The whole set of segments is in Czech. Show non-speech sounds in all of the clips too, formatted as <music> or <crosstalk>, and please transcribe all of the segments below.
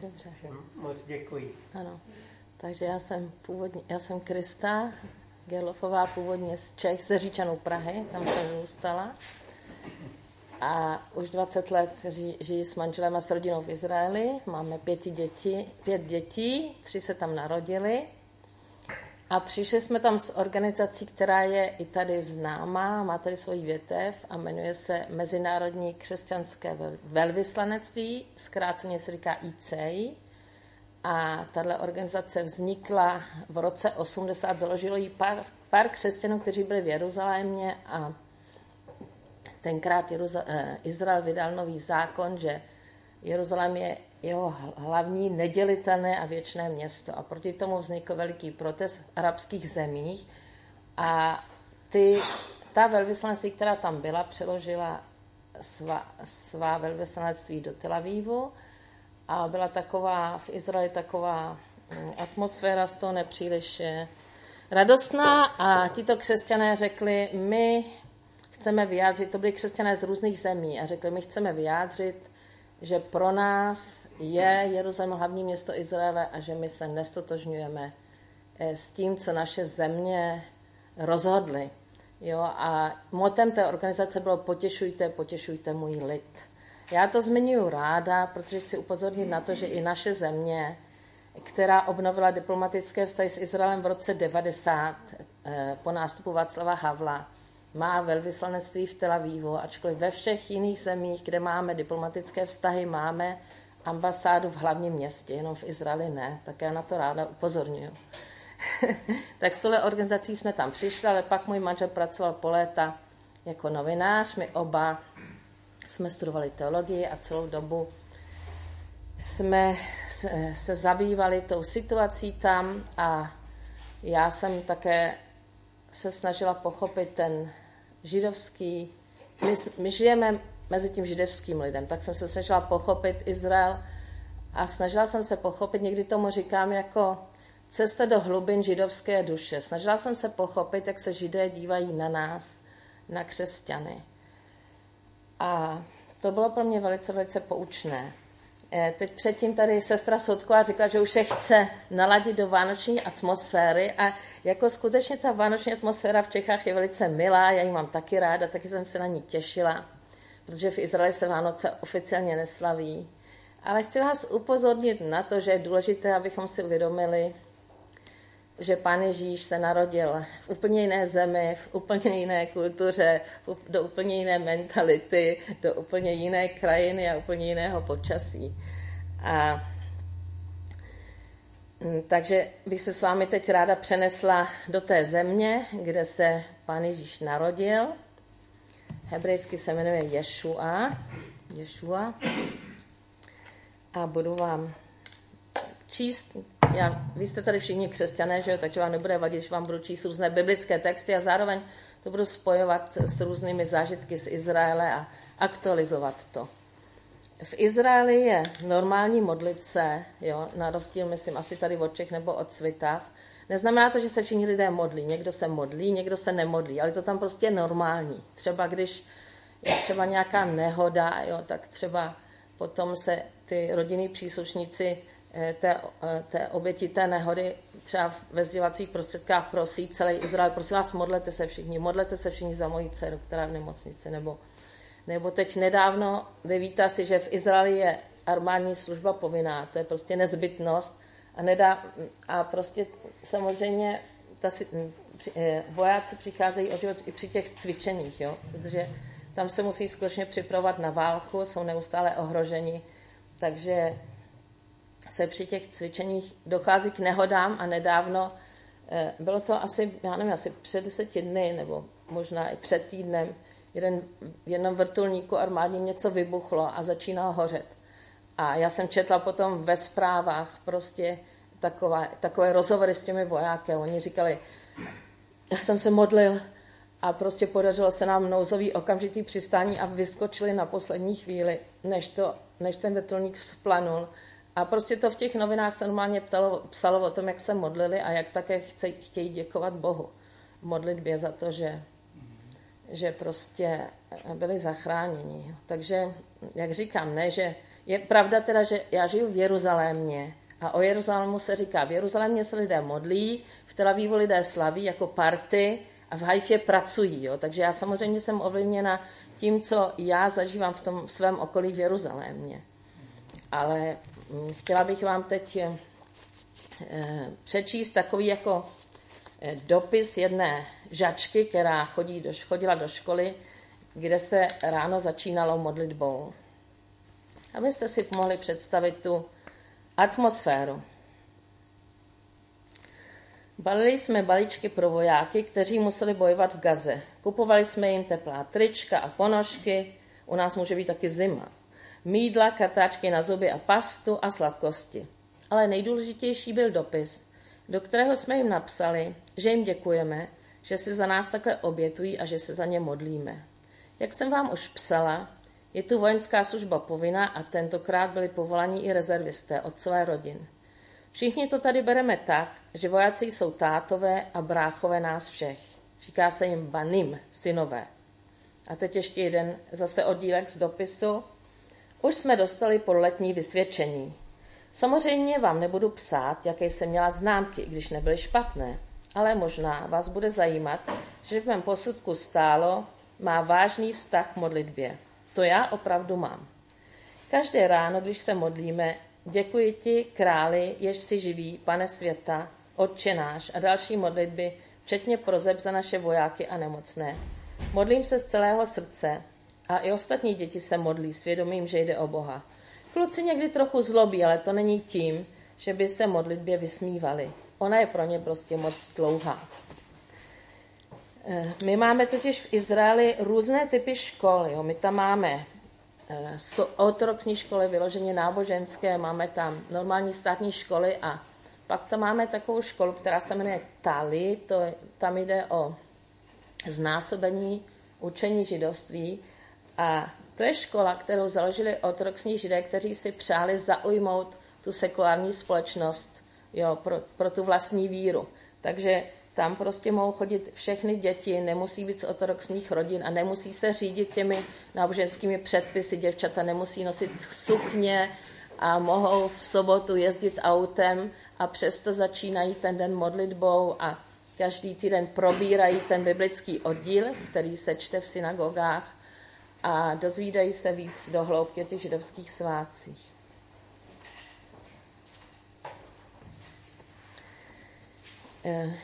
Dobře. Moc děkuji. Ano. Takže já jsem původně, já jsem Krista Gerlofová, původně z Čech, ze Říčanů Prahy, tam jsem zůstala. A už 20 let ži, žijí s manželem a s rodinou v Izraeli. Máme pěti děti, pět dětí, tři se tam narodili. A přišli jsme tam s organizací, která je i tady známá, má tady svoji větev a jmenuje se Mezinárodní křesťanské velvyslanectví, zkráceně se říká ICEI. A tahle organizace vznikla v roce 80, založilo ji pár, pár křesťanů, kteří byli v Jeruzalémě a tenkrát Jeruza, eh, Izrael vydal nový zákon, že Jeruzalém je jeho hlavní nedělitelné a věčné město. A proti tomu vznikl veliký protest v arabských zemích. A ty, ta velvyslanectví, která tam byla, přeložila svá, svá velvyslanectví do Tel Avivu. A byla taková v Izraeli taková mm, atmosféra z toho nepříliš eh, radostná. A tito křesťané řekli, my chceme vyjádřit, to byli křesťané z různých zemí a řekli, my chceme vyjádřit, že pro nás je Jeruzalém hlavní město Izraele a že my se nestotožňujeme eh, s tím, co naše země rozhodly. Jo, a motem té organizace bylo potěšujte, potěšujte můj lid. Já to zmiňuji ráda, protože chci upozornit na to, že i naše země, která obnovila diplomatické vztahy s Izraelem v roce 90 eh, po nástupu Václava Havla, má velvyslanectví v Tel Avivu, ačkoliv ve všech jiných zemích, kde máme diplomatické vztahy, máme ambasádu v hlavním městě, jenom v Izraeli ne, tak já na to ráda upozorňuji. <laughs> tak s tohle organizací jsme tam přišli, ale pak můj manžel pracoval po léta jako novinář, my oba jsme studovali teologii a celou dobu jsme se zabývali tou situací tam a já jsem také se snažila pochopit ten židovský, my, my žijeme mezi tím židovským lidem, tak jsem se snažila pochopit Izrael a snažila jsem se pochopit, někdy tomu říkám jako cesta do hlubin židovské duše. Snažila jsem se pochopit, jak se židé dívají na nás, na křesťany. A to bylo pro mě velice, velice poučné. Eh, teď předtím tady sestra Sotková říkala, že už se chce naladit do vánoční atmosféry a jako skutečně ta vánoční atmosféra v Čechách je velice milá, já ji mám taky ráda, taky jsem se na ní těšila, protože v Izraeli se Vánoce oficiálně neslaví. Ale chci vás upozornit na to, že je důležité, abychom si uvědomili, že Pán Ježíš se narodil v úplně jiné zemi, v úplně jiné kultuře, do úplně jiné mentality, do úplně jiné krajiny a úplně jiného počasí. A mm, takže bych se s vámi teď ráda přenesla do té země, kde se Pán Ježíš narodil. Hebrejsky se jmenuje Ješua. Ješua. A budu vám číst já, vy jste tady všichni křesťané, že jo, takže vám nebude vadit, že vám budu číst různé biblické texty a zároveň to budu spojovat s různými zážitky z Izraele a aktualizovat to. V Izraeli je normální modlit se, jo, na rozdíl, myslím, asi tady od Čech nebo od Svitav. Neznamená to, že se všichni lidé modlí. Někdo se modlí, někdo se nemodlí, ale to tam prostě je normální. Třeba když je třeba nějaká nehoda, jo, tak třeba potom se ty rodinní příslušníci té, eh, té oběti té nehody třeba ve sdělacích prostředkách prosí celý Izrael, prosím vás, modlete se všichni, modlete se všichni za moji dceru, která je v nemocnici, nebo, nebo teď nedávno, vy víte si, že v Izraeli je armádní služba povinná, to je prostě nezbytnost a, nedá, a prostě samozřejmě ta, eh, vojáci přicházejí o život i při těch cvičeních, jo? protože tam se musí skutečně připravovat na válku, jsou neustále ohroženi, takže se při těch cvičeních dochází k nehodám a nedávno, eh, bylo to asi, já nevím, asi před deseti dny nebo možná i před týdnem, jeden, v jednom vrtulníku armádním něco vybuchlo a začínalo hořet. A já jsem četla potom ve zprávách prostě takové, takové rozhovory s těmi vojáky. Oni říkali, já jsem se modlil a prostě podařilo se nám nouzový okamžitý přistání a vyskočili na poslední chvíli, než, to, než ten vrtulník splanul a prostě to v těch novinách se normálně ptalo, psalo o tom, jak se modlili a jak také chce, chtějí děkovat Bohu v modlitbě za to, že, že prostě byli zachráněni. Takže, jak říkám, ne, že Je pravda teda, že já žiju v Jeruzalémě a o Jeruzalému se říká, v Jeruzalémě se lidé modlí, v Tel Avivu lidé slaví jako party a v Haifě pracují. Jo? Takže já samozřejmě jsem ovlivněna tím, co já zažívám v tom svém okolí v Jeruzalémě. Ale chtěla bych vám teď eh, přečíst takový jako eh, dopis jedné žačky, která chodí do, chodila do školy, kde se ráno začínalo modlitbou. Abyste si mohli představit tu atmosféru. Balili jsme balíčky pro vojáky, kteří museli bojovat v Gaze. Kupovali jsme jim teplá trička a ponožky, u nás může být taky zima. Mídla, kartáčky na zuby a pastu a sladkosti. Ale nejdůležitější byl dopis, do kterého jsme jim napsali, že jim děkujeme, že si za nás takhle obětují a že se za ně modlíme. Jak jsem vám už psala, je tu vojenská služba povinná a tentokrát byli povolaní i rezervisté od své rodin. Všichni to tady bereme tak, že vojáci jsou tátové a bráchové nás všech. Říká se jim banim, synové. A teď ještě jeden zase oddílek z dopisu. Už jsme dostali podletní vysvědčení. Samozřejmě vám nebudu psát, jaké jsem měla známky, když nebyly špatné, ale možná vás bude zajímat, že v mém posudku stálo, má vážný vztah k modlitbě. To já opravdu mám. Každé ráno, když se modlíme, děkuji ti, králi, jež si živí, pane světa, Otče náš a další modlitby, včetně prozeb za naše vojáky a nemocné. Modlím se z celého srdce a i ostatní děti se modlí svědomím, že jde o Boha. Kluci někdy trochu zlobí, ale to není tím, že by se modlitbě vysmívali. Ona je pro ně prostě moc dlouhá. Eh, my máme totiž v Izraeli různé typy škol. Jo. My tam máme eh, otrokní školy, vyloženě náboženské, máme tam normální státní školy a pak tam máme takovou školu, která se jmenuje Tali, to, tam jde o znásobení učení židovství a to je škola, kterou založili otroční židé, kteří si přáli zaujmout tu sekulární společnost jo, pro, pro tu vlastní víru. Takže tam prostě mohou chodit všechny děti, nemusí být z ortodoxních rodin a nemusí se řídit těmi náboženskými předpisy. Děvčata nemusí nosit sukně a mohou v sobotu jezdit autem a přesto začínají ten den modlitbou a každý týden probírají ten biblický oddíl, který se čte v synagogách a dozvídají se víc do hloubky těch židovských svátcích. Eh,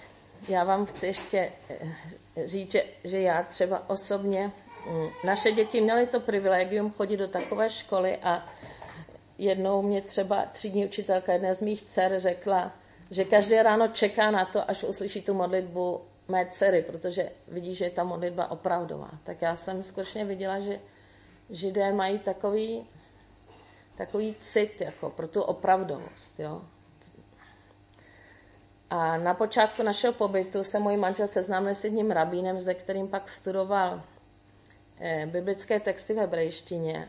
já vám chci ještě eh, říct, že, že já třeba osobně, mm, naše děti měly to privilegium chodit do takové školy a jednou mě třeba třídní učitelka jedné z mých dcer řekla, že každé ráno čeká na to, až uslyší tu modlitbu mé dcery, protože vidí, že je ta modlitba opravdová. Tak já jsem skutečně viděla, že židé mají takový, takový cit jako pro tu opravdovost. Jo. A na počátku našeho pobytu se můj manžel seznámil s jedním rabínem, se kterým pak studoval eh, biblické texty v hebrejštině.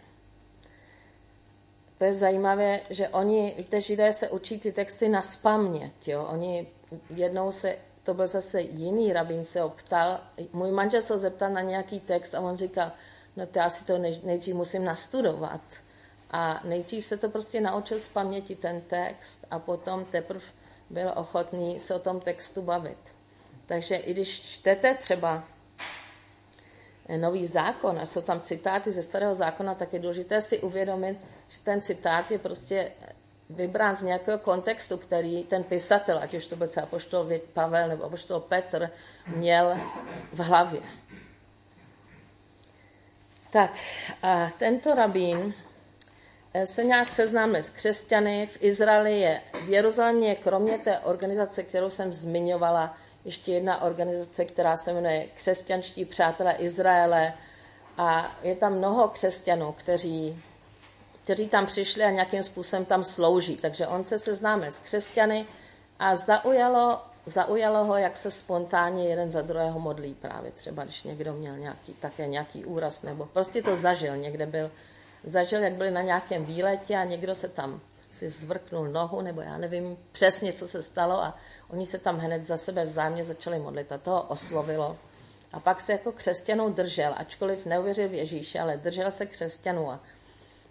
To je zajímavé, že oni, víte, židé se učí ty texty na spaměť, jo. Oni jednou se, to byl zase jiný rabín, se optal, můj manžel se zeptal na nějaký text a on říkal, no to já si to nejdřív musím nastudovat. A nejdřív se to prostě naučil z paměti ten text a potom teprve byl ochotný se o tom textu bavit. Takže i když čtete třeba nový zákon a jsou tam citáty ze starého zákona, tak je důležité si uvědomit, že ten citát je prostě vybrán z nějakého kontextu, který ten pisatel, ať už to byl třeba apoštol Pavel nebo apoštol Petr, měl v hlavě. Tak a tento rabín Eh, se nějak seznámili s křesťany. V Izraeli je, v Jeruzalémě kromě té organizace, kterou jsem zmiňovala, ještě jedna organizace, která se jmenuje Křesťanští přátelé Izraele a je tam mnoho křesťanů, kteří, kteří tam přišli a nějakým způsobem tam slouží. Takže on se seznámil s křesťany a zaujalo, zaujalo ho, jak se spontánně jeden za druhého modlí právě. Třeba když někdo měl nějaký, také nějaký úraz nebo prostě to zažil, někde byl zažil, jak byli na nějakém výletě a někdo se tam si zvrknul nohu, nebo já nevím přesně, co se stalo a oni se tam hned za sebe vzájemně začali modlit a toho oslovilo. A pak se jako křesťanou držel, ačkoliv neuvěřil v Ježíše, ale držel se křesťanů a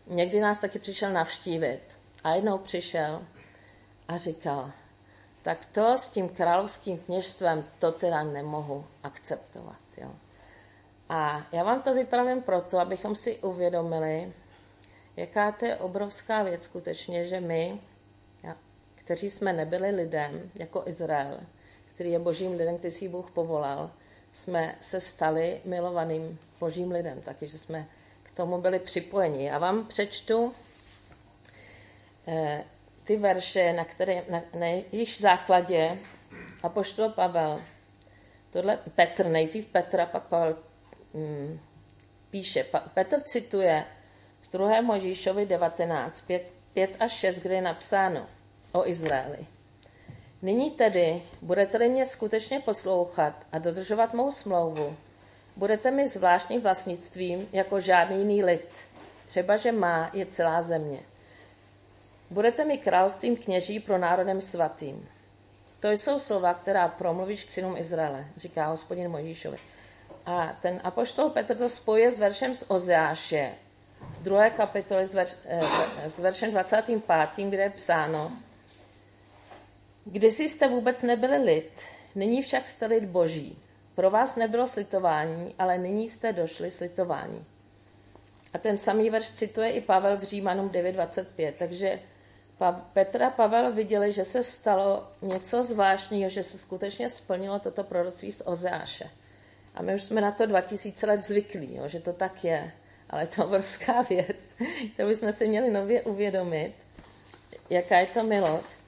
někdy nás taky přišel navštívit. A jednou přišel a říkal, tak to s tím královským kněžstvem, to teda nemohu akceptovat. Jo. A já vám to vypravím proto, abychom si uvědomili, jaká to je obrovská věc skutečně, že my, kteří jsme nebyli lidem, jako Izrael, který je božím lidem, který si Bůh povolal, jsme se stali milovaným božím lidem, taky, že jsme tomu byli připojeni. Já vám přečtu eh, ty verše, na, které, na, na jejich základě apoštol Pavel, tohle Petr, nejdřív Petr a pak Pavel mm, píše. Pa, Petr cituje z 2. Možíšovi 19, 5, 5 až 6, kde je napsáno o Izraeli. Nyní tedy, budete-li mě skutečně poslouchat a dodržovat mou smlouvu, budete mi zvláštním vlastnictvím jako žádný jiný lid, třeba že má je celá země. Budete mi královstvím kněží pro národem svatým. To jsou slova, která promluvíš k synům Izraele, říká hospodin Mojžíšovi. A ten apoštol Petr to spojuje s veršem z Ozeáše, z druhé kapitoly s, verš, eh, s veršem 25., kde je psáno, Kdysi jste vůbec nebyli lid, nyní však jste lid boží. Pro vás nebylo slitování, ale nyní jste došli slitování. A ten samý verš cituje i Pavel v Římanům 9.25. Takže Petra a Pavel viděli, že se stalo něco zvláštního, že se skutečně splnilo toto proroctví z Ozeáše. A my už jsme na to 2000 let zvyklí, jo, že to tak je. Ale je to obrovská věc, <laughs> kterou bychom si měli nově uvědomit, jaká je to milost.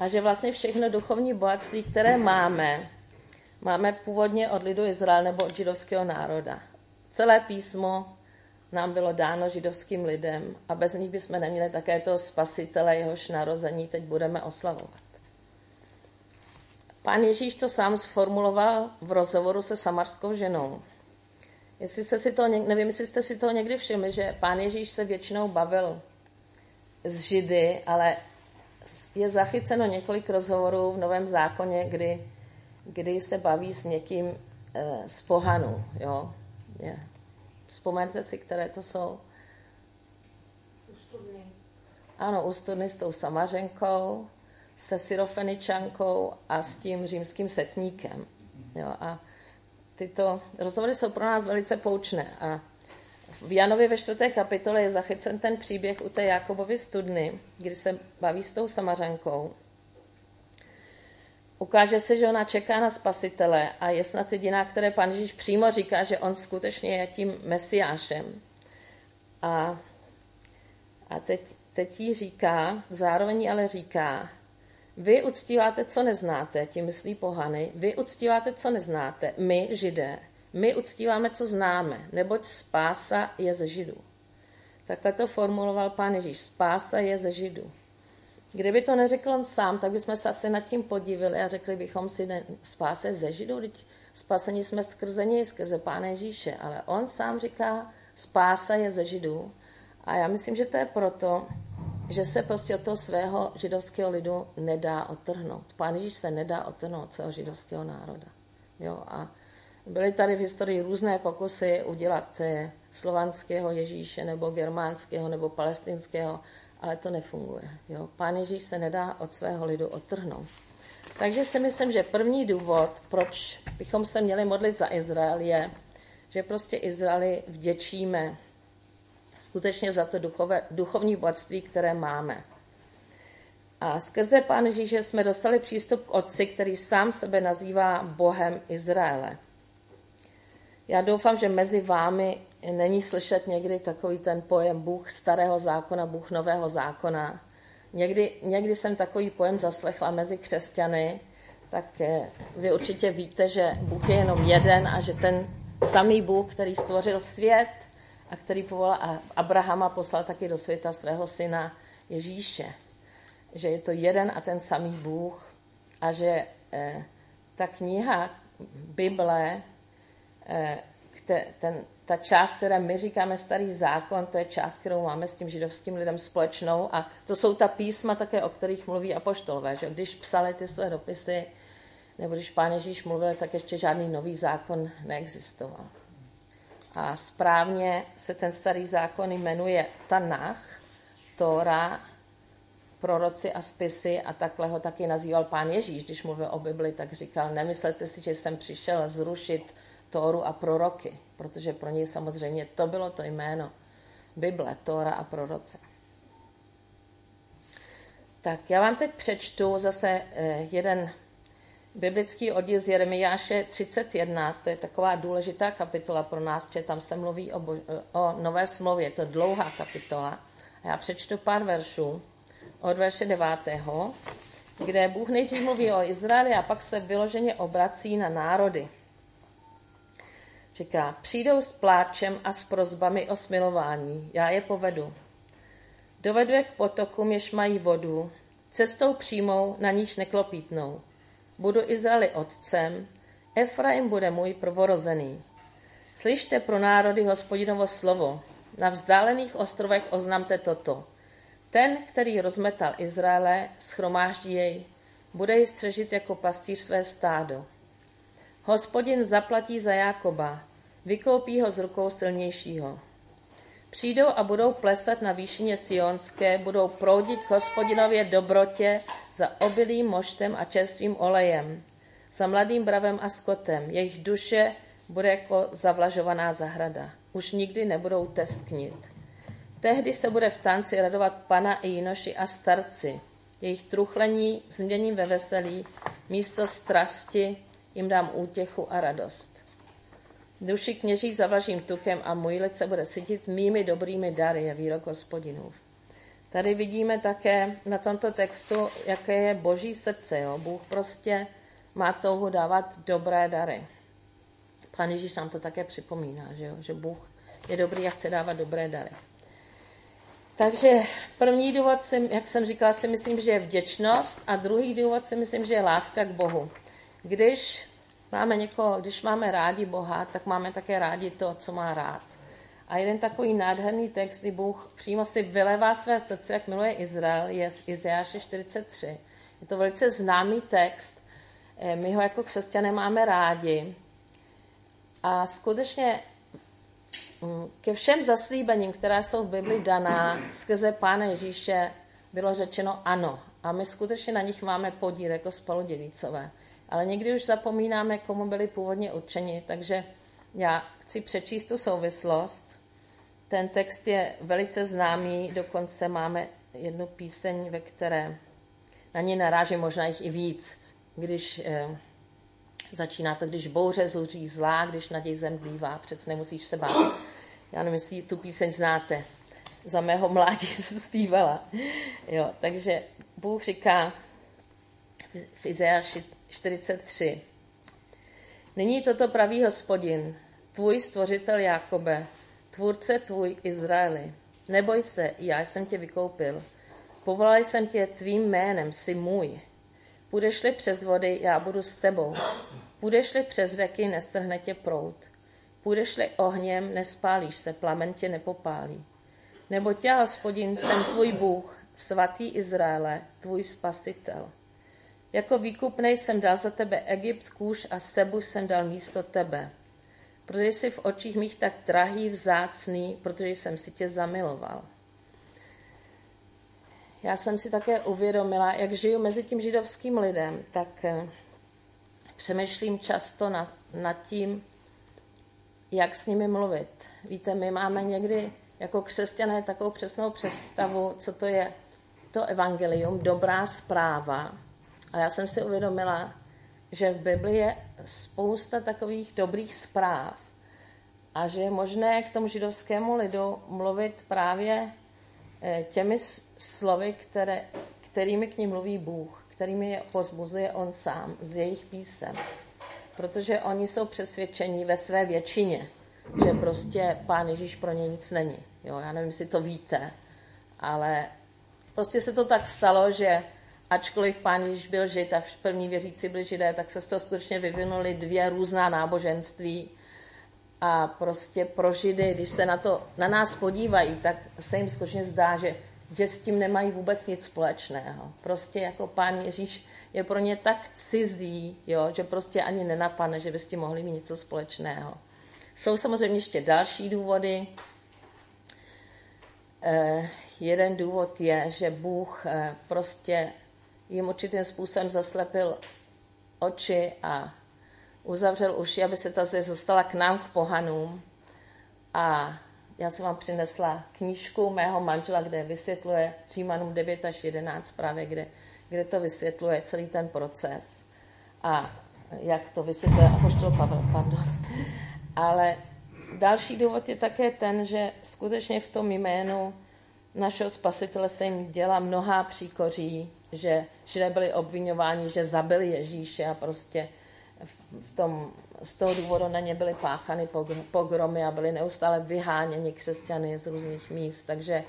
A že vlastně všechno duchovní bohatství, které máme, máme původně od lidu Izrael nebo od židovského národa. Celé písmo nám bylo dáno židovským lidem a bez nich bychom neměli také toho spasitele, jehož narození teď budeme oslavovat. Pán Ježíš to sám sformuloval v rozhovoru se samarskou ženou. Jestli jste si to, nevím, jestli jste si to někdy všimli, že pán Ježíš se většinou bavil s Židy, ale je zachyceno několik rozhovorů v Novém zákoně, kdy, kdy se baví s někým e, z pohanu. Jo? Je. Vzpomeňte si, které to jsou? Ústudny. Ano, ústudny s tou samařenkou, se syrofeničankou a s tím římským setníkem. Jo? A tyto rozhovory jsou pro nás velice poučné. A v Janovi ve čtvrté kapitole je zachycen ten příběh u té Jakobovy studny, kdy se baví s tou samařenkou. Ukáže se, že ona čeká na spasitele a je snad jediná, které pan Ježíš přímo říká, že on skutečně je tím mesiášem. A, a teď, teď jí říká, zároveň ale říká, vy uctíváte, co neznáte, tím myslí pohany, vy uctíváte, co neznáte, my, židé, my uctíváme, co známe, neboť spása je ze Židů. Takhle to formuloval pán Ježíš. Spása je ze Židů. Kdyby to neřekl on sám, tak bychom se asi nad tím podívali a řekli bychom si, ne, spása je ze Židů, teď spasení jsme skrze něj, skrze pána Ježíše. Ale on sám říká, spása je ze Židů. A já myslím, že to je proto, že se prostě od toho svého židovského lidu nedá otrhnout. Pán Ježíš se nedá otrhnout od svého židovského národa. Jo, a Byly tady v historii různé pokusy udělat eh, slovanského Ježíše nebo germánského nebo palestinského, ale to nefunguje. Jo? Pán Ježíš se nedá od svého lidu odtrhnout. Takže si myslím, že první důvod, proč bychom se měli modlit za Izrael, je, že prostě Izraeli vděčíme skutečně za to duchové, duchovní bohatství, které máme. A skrze Pán Ježíše jsme dostali přístup k Otci, který sám sebe nazývá Bohem Izraele. Já doufám, že mezi vámi není slyšet někdy takový ten pojem Bůh starého zákona, Bůh nového zákona. Někdy, někdy jsem takový pojem zaslechla mezi křesťany, tak vy určitě víte, že Bůh je jenom jeden a že ten samý Bůh, který stvořil svět a který povolal Abrahama, poslal taky do světa svého syna Ježíše. Že je to jeden a ten samý Bůh a že eh, ta kniha Bible Eh, ten, ta část, které my říkáme starý zákon, to je část, kterou máme s tím židovským lidem společnou a to jsou ta písma také, o kterých mluví apoštolové, že když psali ty své dopisy, nebo když pán Ježíš mluvil, tak ještě žádný nový zákon neexistoval. A správně se ten starý zákon jmenuje Tanach, Tóra, proroci a spisy a takhle ho taky nazýval pán Ježíš, když mluvil o Bibli, tak říkal, nemyslete si, že jsem přišel zrušit Tóru a proroky, protože pro něj samozřejmě to bylo to jméno Bible, Tóra a proroce. Tak já vám teď přečtu zase eh, jeden biblický oddíl z Jeremiáše 31, to je taková důležitá kapitola pro nás, protože tam se mluví o, bož- o nové smlouvě, je to dlouhá kapitola. A já přečtu pár veršů od verše 9., kde Bůh nejdřív mluví o Izraeli a pak se vyloženě obrací na národy. Říká, přijdou s pláčem a s prozbami o smilování, já je povedu. Dovedu je k potokům, jež mají vodu, cestou přímou, na níž neklopítnou. Budu Izraeli otcem, Efraim bude můj prvorozený. Slyšte pro národy hospodinovo slovo, na vzdálených ostrovech oznamte toto. Ten, který rozmetal Izraele, schromáždí jej, bude ji střežit jako pastýř své stádo. Hospodin zaplatí za Jákoba, vykoupí ho z rukou silnějšího. Přijdou a budou plesat na výšině Sionské, budou proudit k hospodinově dobrotě za obilým moštem a čerstvým olejem, za mladým bravem a skotem. Jejich duše bude jako zavlažovaná zahrada. Už nikdy nebudou tesknit. Tehdy se bude v tanci radovat pana i jinoši a starci. Jejich truchlení změním ve veselí, místo strasti jim dám útěchu a radost. Duši kněží zavlažím tukem a můj lid se bude sytit mými dobrými dary, je výrok hospodinův. Tady vidíme také na tomto textu, jaké je boží srdce. Jo? Bůh prostě má touhu dávat dobré dary. Pán Ježíš nám to také připomíná, že, jo? že Bůh je dobrý a chce dávat dobré dary. Takže první důvod, si, jak jsem říkala, si myslím, že je vděčnost a druhý důvod si myslím, že je láska k Bohu. Když máme někoho, když máme rádi Boha, tak máme také rádi to, co má rád. A jeden takový nádherný text, kdy Bůh přímo si vylevá své srdce, jak miluje Izrael, je z Izajáše 43. Je to velice známý text, eh, my ho jako křesťané máme rádi. A skutečně mm, ke všem zaslíbením, které jsou v Bibli daná skrze Pána Ježíše, bylo řečeno ano. A my skutečně na nich máme podíl jako spoludělícové. Ale někdy už zapomínáme, komu byli původně určeni, takže já chci přečíst tu souvislost. Ten text je velice známý, dokonce máme jednu píseň, ve které na ní naráží možná jich i víc. Když eh, začíná to, když bouře zuří zlá, když naděj zem bývá, přece nemusíš se bát. Já nevím, jestli tu píseň znáte. Za mého mládí <laughs> se zpívala. Jo, takže Bůh říká v Izajáši 43. Nyní toto praví hospodin, tvůj stvořitel Jákobe, tvůrce tvůj Izraeli. Neboj se, já jsem tě vykoupil. Povolal jsem tě tvým jménem, jsi můj. Půjdeš-li přes vody, já budu s tebou. Půjdeš-li přes řeky, nestrhne tě prout. Půjdeš-li ohněm, nespálíš se, plamen tě nepopálí. Nebo tě, hospodin, jsem tvůj Bůh, svatý Izraele, tvůj spasitel. Jako výkupnej jsem dal za tebe Egypt, kůž a Sebu jsem dal místo tebe. Protože jsi v očích mých tak drahý, vzácný, protože jsem si tě zamiloval. Já jsem si také uvědomila, jak žiju mezi tím židovským lidem, tak eh, přemýšlím často nad, nad tím, jak s nimi mluvit. Víte, my máme někdy jako křesťané takovou přesnou představu, co to je to evangelium, dobrá zpráva, a já jsem si uvědomila, že v Biblii je spousta takových dobrých zpráv a že je možné k tomu židovskému lidu mluvit právě eh, těmi slovy, které, kterými k ním mluví Bůh, kterými je pozbuzuje On sám z jejich písem. Protože oni jsou přesvědčení ve své většině, že prostě Pán Ježíš pro ně nic není. Jo, já nevím, jestli to víte, ale prostě se to tak stalo, že ačkoliv pán Ježíš byl žid a první věřící byli židé, tak se z toho skutečně vyvinuly dvě různá náboženství. A prostě pro židy, když se na, to, na nás podívají, tak se jim skutečně zdá, že, že s tím nemají vůbec nic společného. Prostě jako pán Ježíš je pro ně tak cizí, jo, že prostě ani nenapadne, že by s tím mohli mít něco společného. Jsou samozřejmě ještě další důvody. Eh, jeden důvod je, že Bůh eh, prostě jim určitým způsobem zaslepil oči a uzavřel uši, aby se ta zvěst dostala k nám, k pohanům. A já jsem vám přinesla knížku mého manžela, kde vysvětluje Římanům 9 až 11 právě, kde, kde to vysvětluje celý ten proces. A jak to vysvětluje Apoštol Pavel, pardon. Ale další důvod je také ten, že skutečně v tom jménu našeho spasitele se jim dělá mnohá příkoří, že židé byli obvinováni, že zabili Ježíše a prostě v tom, z toho důvodu na ně byly páchany pogromy a byly neustále vyháněni křesťany z různých míst, takže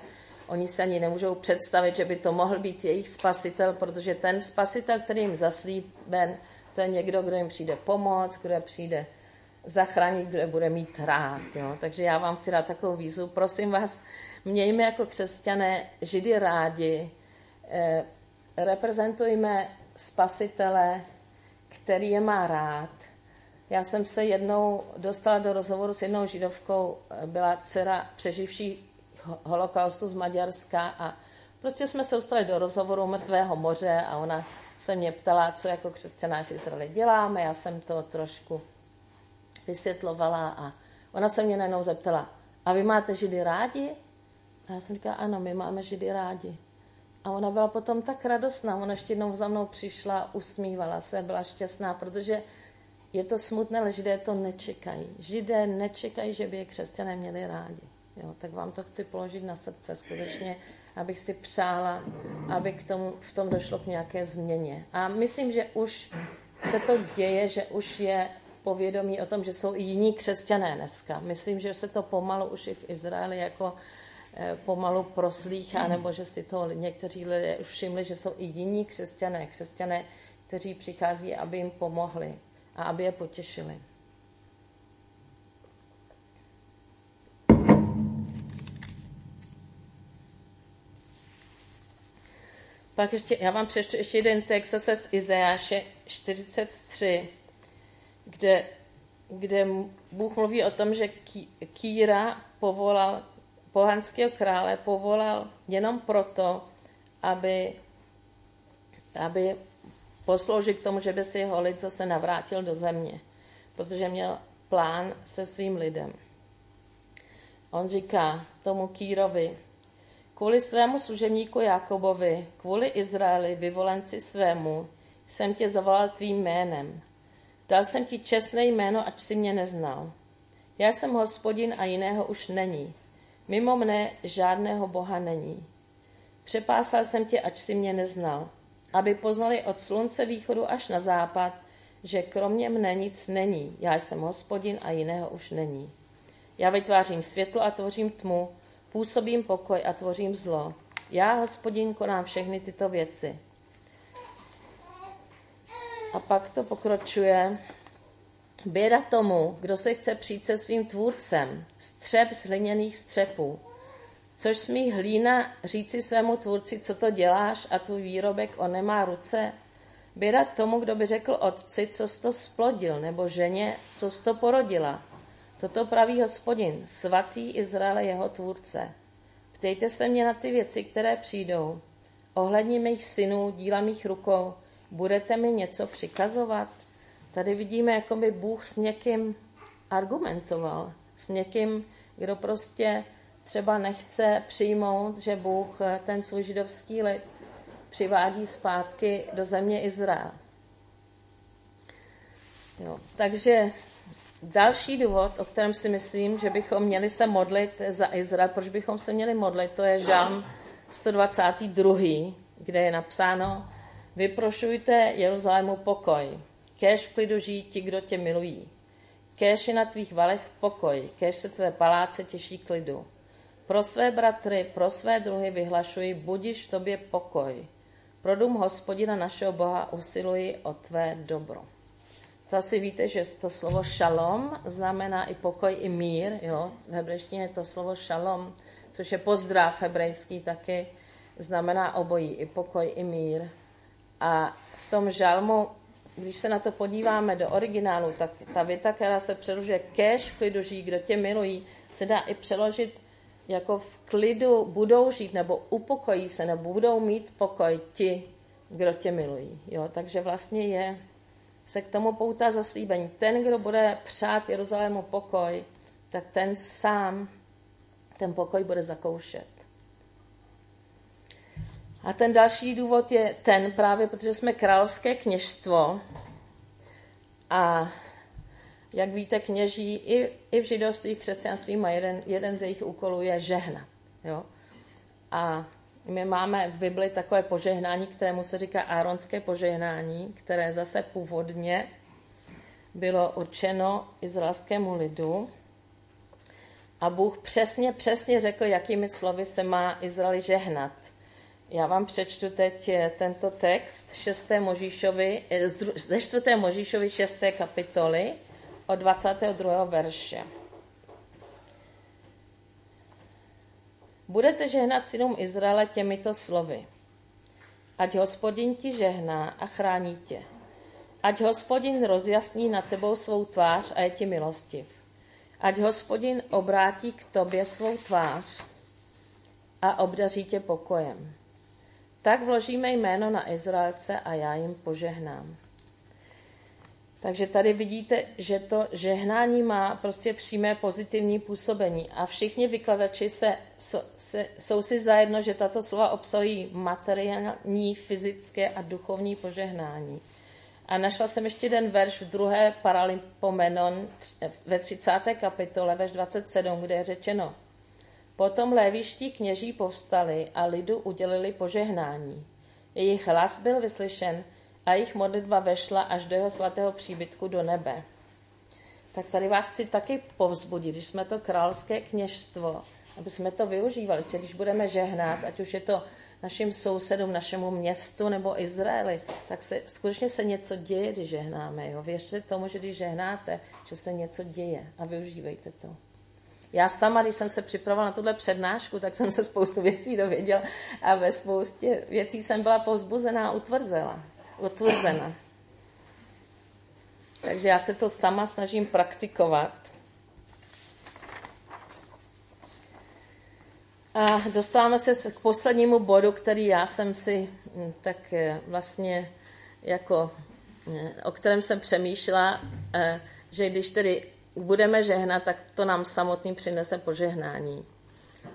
oni se ani nemůžou představit, že by to mohl být jejich spasitel, protože ten spasitel, který jim zaslíben, to je někdo, kdo jim přijde pomoct, kdo přijde zachránit, kdo bude mít rád. Jo. Takže já vám chci dát takovou výzvu. Prosím vás, mějme jako křesťané židy rádi, eh, reprezentujme spasitele, který je má rád. Já jsem se jednou dostala do rozhovoru s jednou židovkou, byla dcera přeživší holokaustu z Maďarska a prostě jsme se dostali do rozhovoru Mrtvého moře a ona se mě ptala, co jako křesťané v Izraeli děláme. Já jsem to trošku vysvětlovala a ona se mě najednou zeptala, a vy máte židy rádi? A já jsem říkala, ano, my máme židy rádi. A ona byla potom tak radostná, ona ještě jednou za mnou přišla, usmívala se, byla šťastná, protože je to smutné, ale židé to nečekají. Židé nečekají, že by je křesťané měli rádi. Jo, tak vám to chci položit na srdce skutečně, abych si přála, aby k tomu, v tom došlo k nějaké změně. A myslím, že už se to děje, že už je povědomí o tom, že jsou i jiní křesťané dneska. Myslím, že se to pomalu už i v Izraeli jako pomalu proslýchá, nebo že si to někteří lidé všimli, že jsou i jiní křesťané, křesťané, kteří přichází, aby jim pomohli a aby je potěšili. Pak ještě, já vám přečtu ještě jeden text zase z Izajáše 43, kde, kde Bůh mluví o tom, že Kýra povolal pohanského krále povolal jenom proto, aby, aby posloužil k tomu, že by si jeho lid zase navrátil do země, protože měl plán se svým lidem. On říká tomu Kýrovi, kvůli svému služebníku Jakobovi, kvůli Izraeli, vyvolenci svému, jsem tě zavolal tvým jménem. Dal jsem ti čestné jméno, ať si mě neznal. Já jsem hospodin a jiného už není. Mimo mne žádného Boha není. Přepásal jsem tě, ač si mě neznal, aby poznali od slunce východu až na západ, že kromě mne nic není. Já jsem hospodin a jiného už není. Já vytvářím světlo a tvořím tmu, působím pokoj a tvořím zlo. Já, hospodin, konám všechny tyto věci. A pak to pokročuje Běda tomu, kdo se chce přijít se svým tvůrcem, střep z hliněných střepů, což smí hlína říci svému tvůrci, co to děláš a tvůj výrobek on nemá ruce. Běda tomu, kdo by řekl otci, co jsi to splodil, nebo ženě, co jsi to porodila. Toto praví hospodin, svatý Izraele jeho tvůrce. Ptejte se mě na ty věci, které přijdou. Ohledně mých synů, díla mých rukou, budete mi něco přikazovat? Tady vidíme, jako by Bůh s někým argumentoval, s někým, kdo prostě třeba nechce přijmout, že Bůh eh, ten svůj židovský lid přivádí zpátky do země Izrael. Jo, takže další důvod, o kterém si myslím, že bychom měli se modlit za Izrael, proč bychom se měli modlit, to je žalm 122, kde je napsáno Vyprošujte Jeruzalému pokoj, Kéž v klidu žijí ti, kdo tě milují. Kéž je na tvých valech pokoj, kéž se tvé paláce těší klidu. Pro své bratry, pro své druhy vyhlašuji, budiš v tobě pokoj. Pro dům hospodina našeho Boha usiluji o tvé dobro. To asi víte, že to slovo šalom znamená i pokoj, i mír. Jo? V hebrejštině je to slovo šalom, což je pozdrav hebrejský taky, znamená obojí, i pokoj, i mír. A v tom žalmu když se na to podíváme do originálu, tak ta věta, která se přeložuje kež v klidu žijí, kdo tě milují, se dá i přeložit jako v klidu budou žít, nebo upokojí se, nebo budou mít pokoj ti, kdo tě milují. Jo? Takže vlastně je se k tomu poutá zaslíbení. Ten, kdo bude přát Jeruzalému pokoj, tak ten sám ten pokoj bude zakoušet. A ten další důvod je ten právě, protože jsme královské kněžstvo a jak víte, kněží i, i v židovství, v křesťanství má jeden, jeden z jejich úkolů je žehna. Jo? A my máme v Bibli takové požehnání, kterému se říká áronské požehnání, které zase původně bylo určeno izraelskému lidu. A Bůh přesně, přesně řekl, jakými slovy se má Izraeli žehnat. Já vám přečtu teď eh, tento text 6. Možíšovi, eh, ze 4. Možíšovi 6. kapitoly od 22. verše. Budete žehnat synům Izraele těmito slovy. Ať hospodin ti žehná a chrání tě. Ať hospodin rozjasní na tebou svou tvář a je ti milostiv. Ať hospodin obrátí k tobě svou tvář a obdaří tě pokojem. Tak vložíme jméno na Izraelce a já jim požehnám. Takže tady vidíte, že to žehnání má prostě přímé pozitivní působení a všichni vykladači se, se, jsou si zajedno, že tato slova obsahují materiální, fyzické a duchovní požehnání. A našla jsem ještě jeden verš v druhé Paralipomenon ve 30. kapitole, verš 27, kde je řečeno Potom léviští kněží povstali a lidu udělili požehnání. Jejich hlas byl vyslyšen a jejich modlitba vešla až do jeho svatého příbytku do nebe. Tak tady vás chci taky povzbudit, když jsme to královské kněžstvo, aby jsme to využívali. Či když budeme žehnat, ať už je to našim sousedům, našemu městu nebo Izraeli, tak se, skutečně se něco děje, když žehnáme. Jo? Věřte tomu, že když žehnáte, že se něco děje a využívejte to. Já sama, když jsem se připravovala na tuhle přednášku, tak jsem se spoustu věcí dověděla a ve spoustě věcí jsem byla povzbuzená a utvrzela utvrzena. Takže já se to sama snažím praktikovat. A dostáváme se k poslednímu bodu, který já jsem si hm, tak eh, vlastně jako, eh, o kterém jsem přemýšlela, eh, že když tedy budeme žehnat, tak to nám samotný přinese požehnání.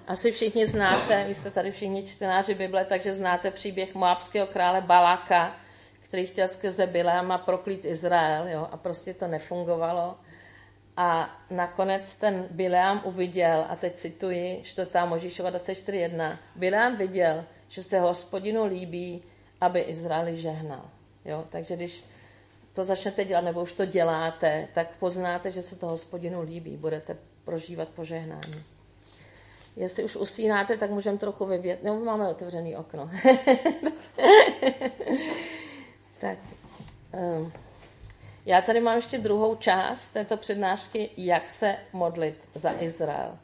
Asi všichni znáte, vy jste tady všichni čtenáři Bible, takže znáte příběh moabského krále Baláka, který chtěl skrze Bileama proklít Izrael, jo, a prostě to nefungovalo. A nakonec ten Bileam uviděl, a teď cituji 4. Možíšova 24.1, Bileam viděl, že se hospodinu líbí, aby Izraeli žehnal. Jo? Takže když to začnete dělat, nebo už to děláte, tak poznáte, že se to hospodinu líbí, budete prožívat požehnání. Jestli už usínáte, tak můžeme trochu vyvět. No, máme otevřený okno. <laughs> Tak, um, já tady mám ještě druhou část této přednášky, jak se modlit za Izrael.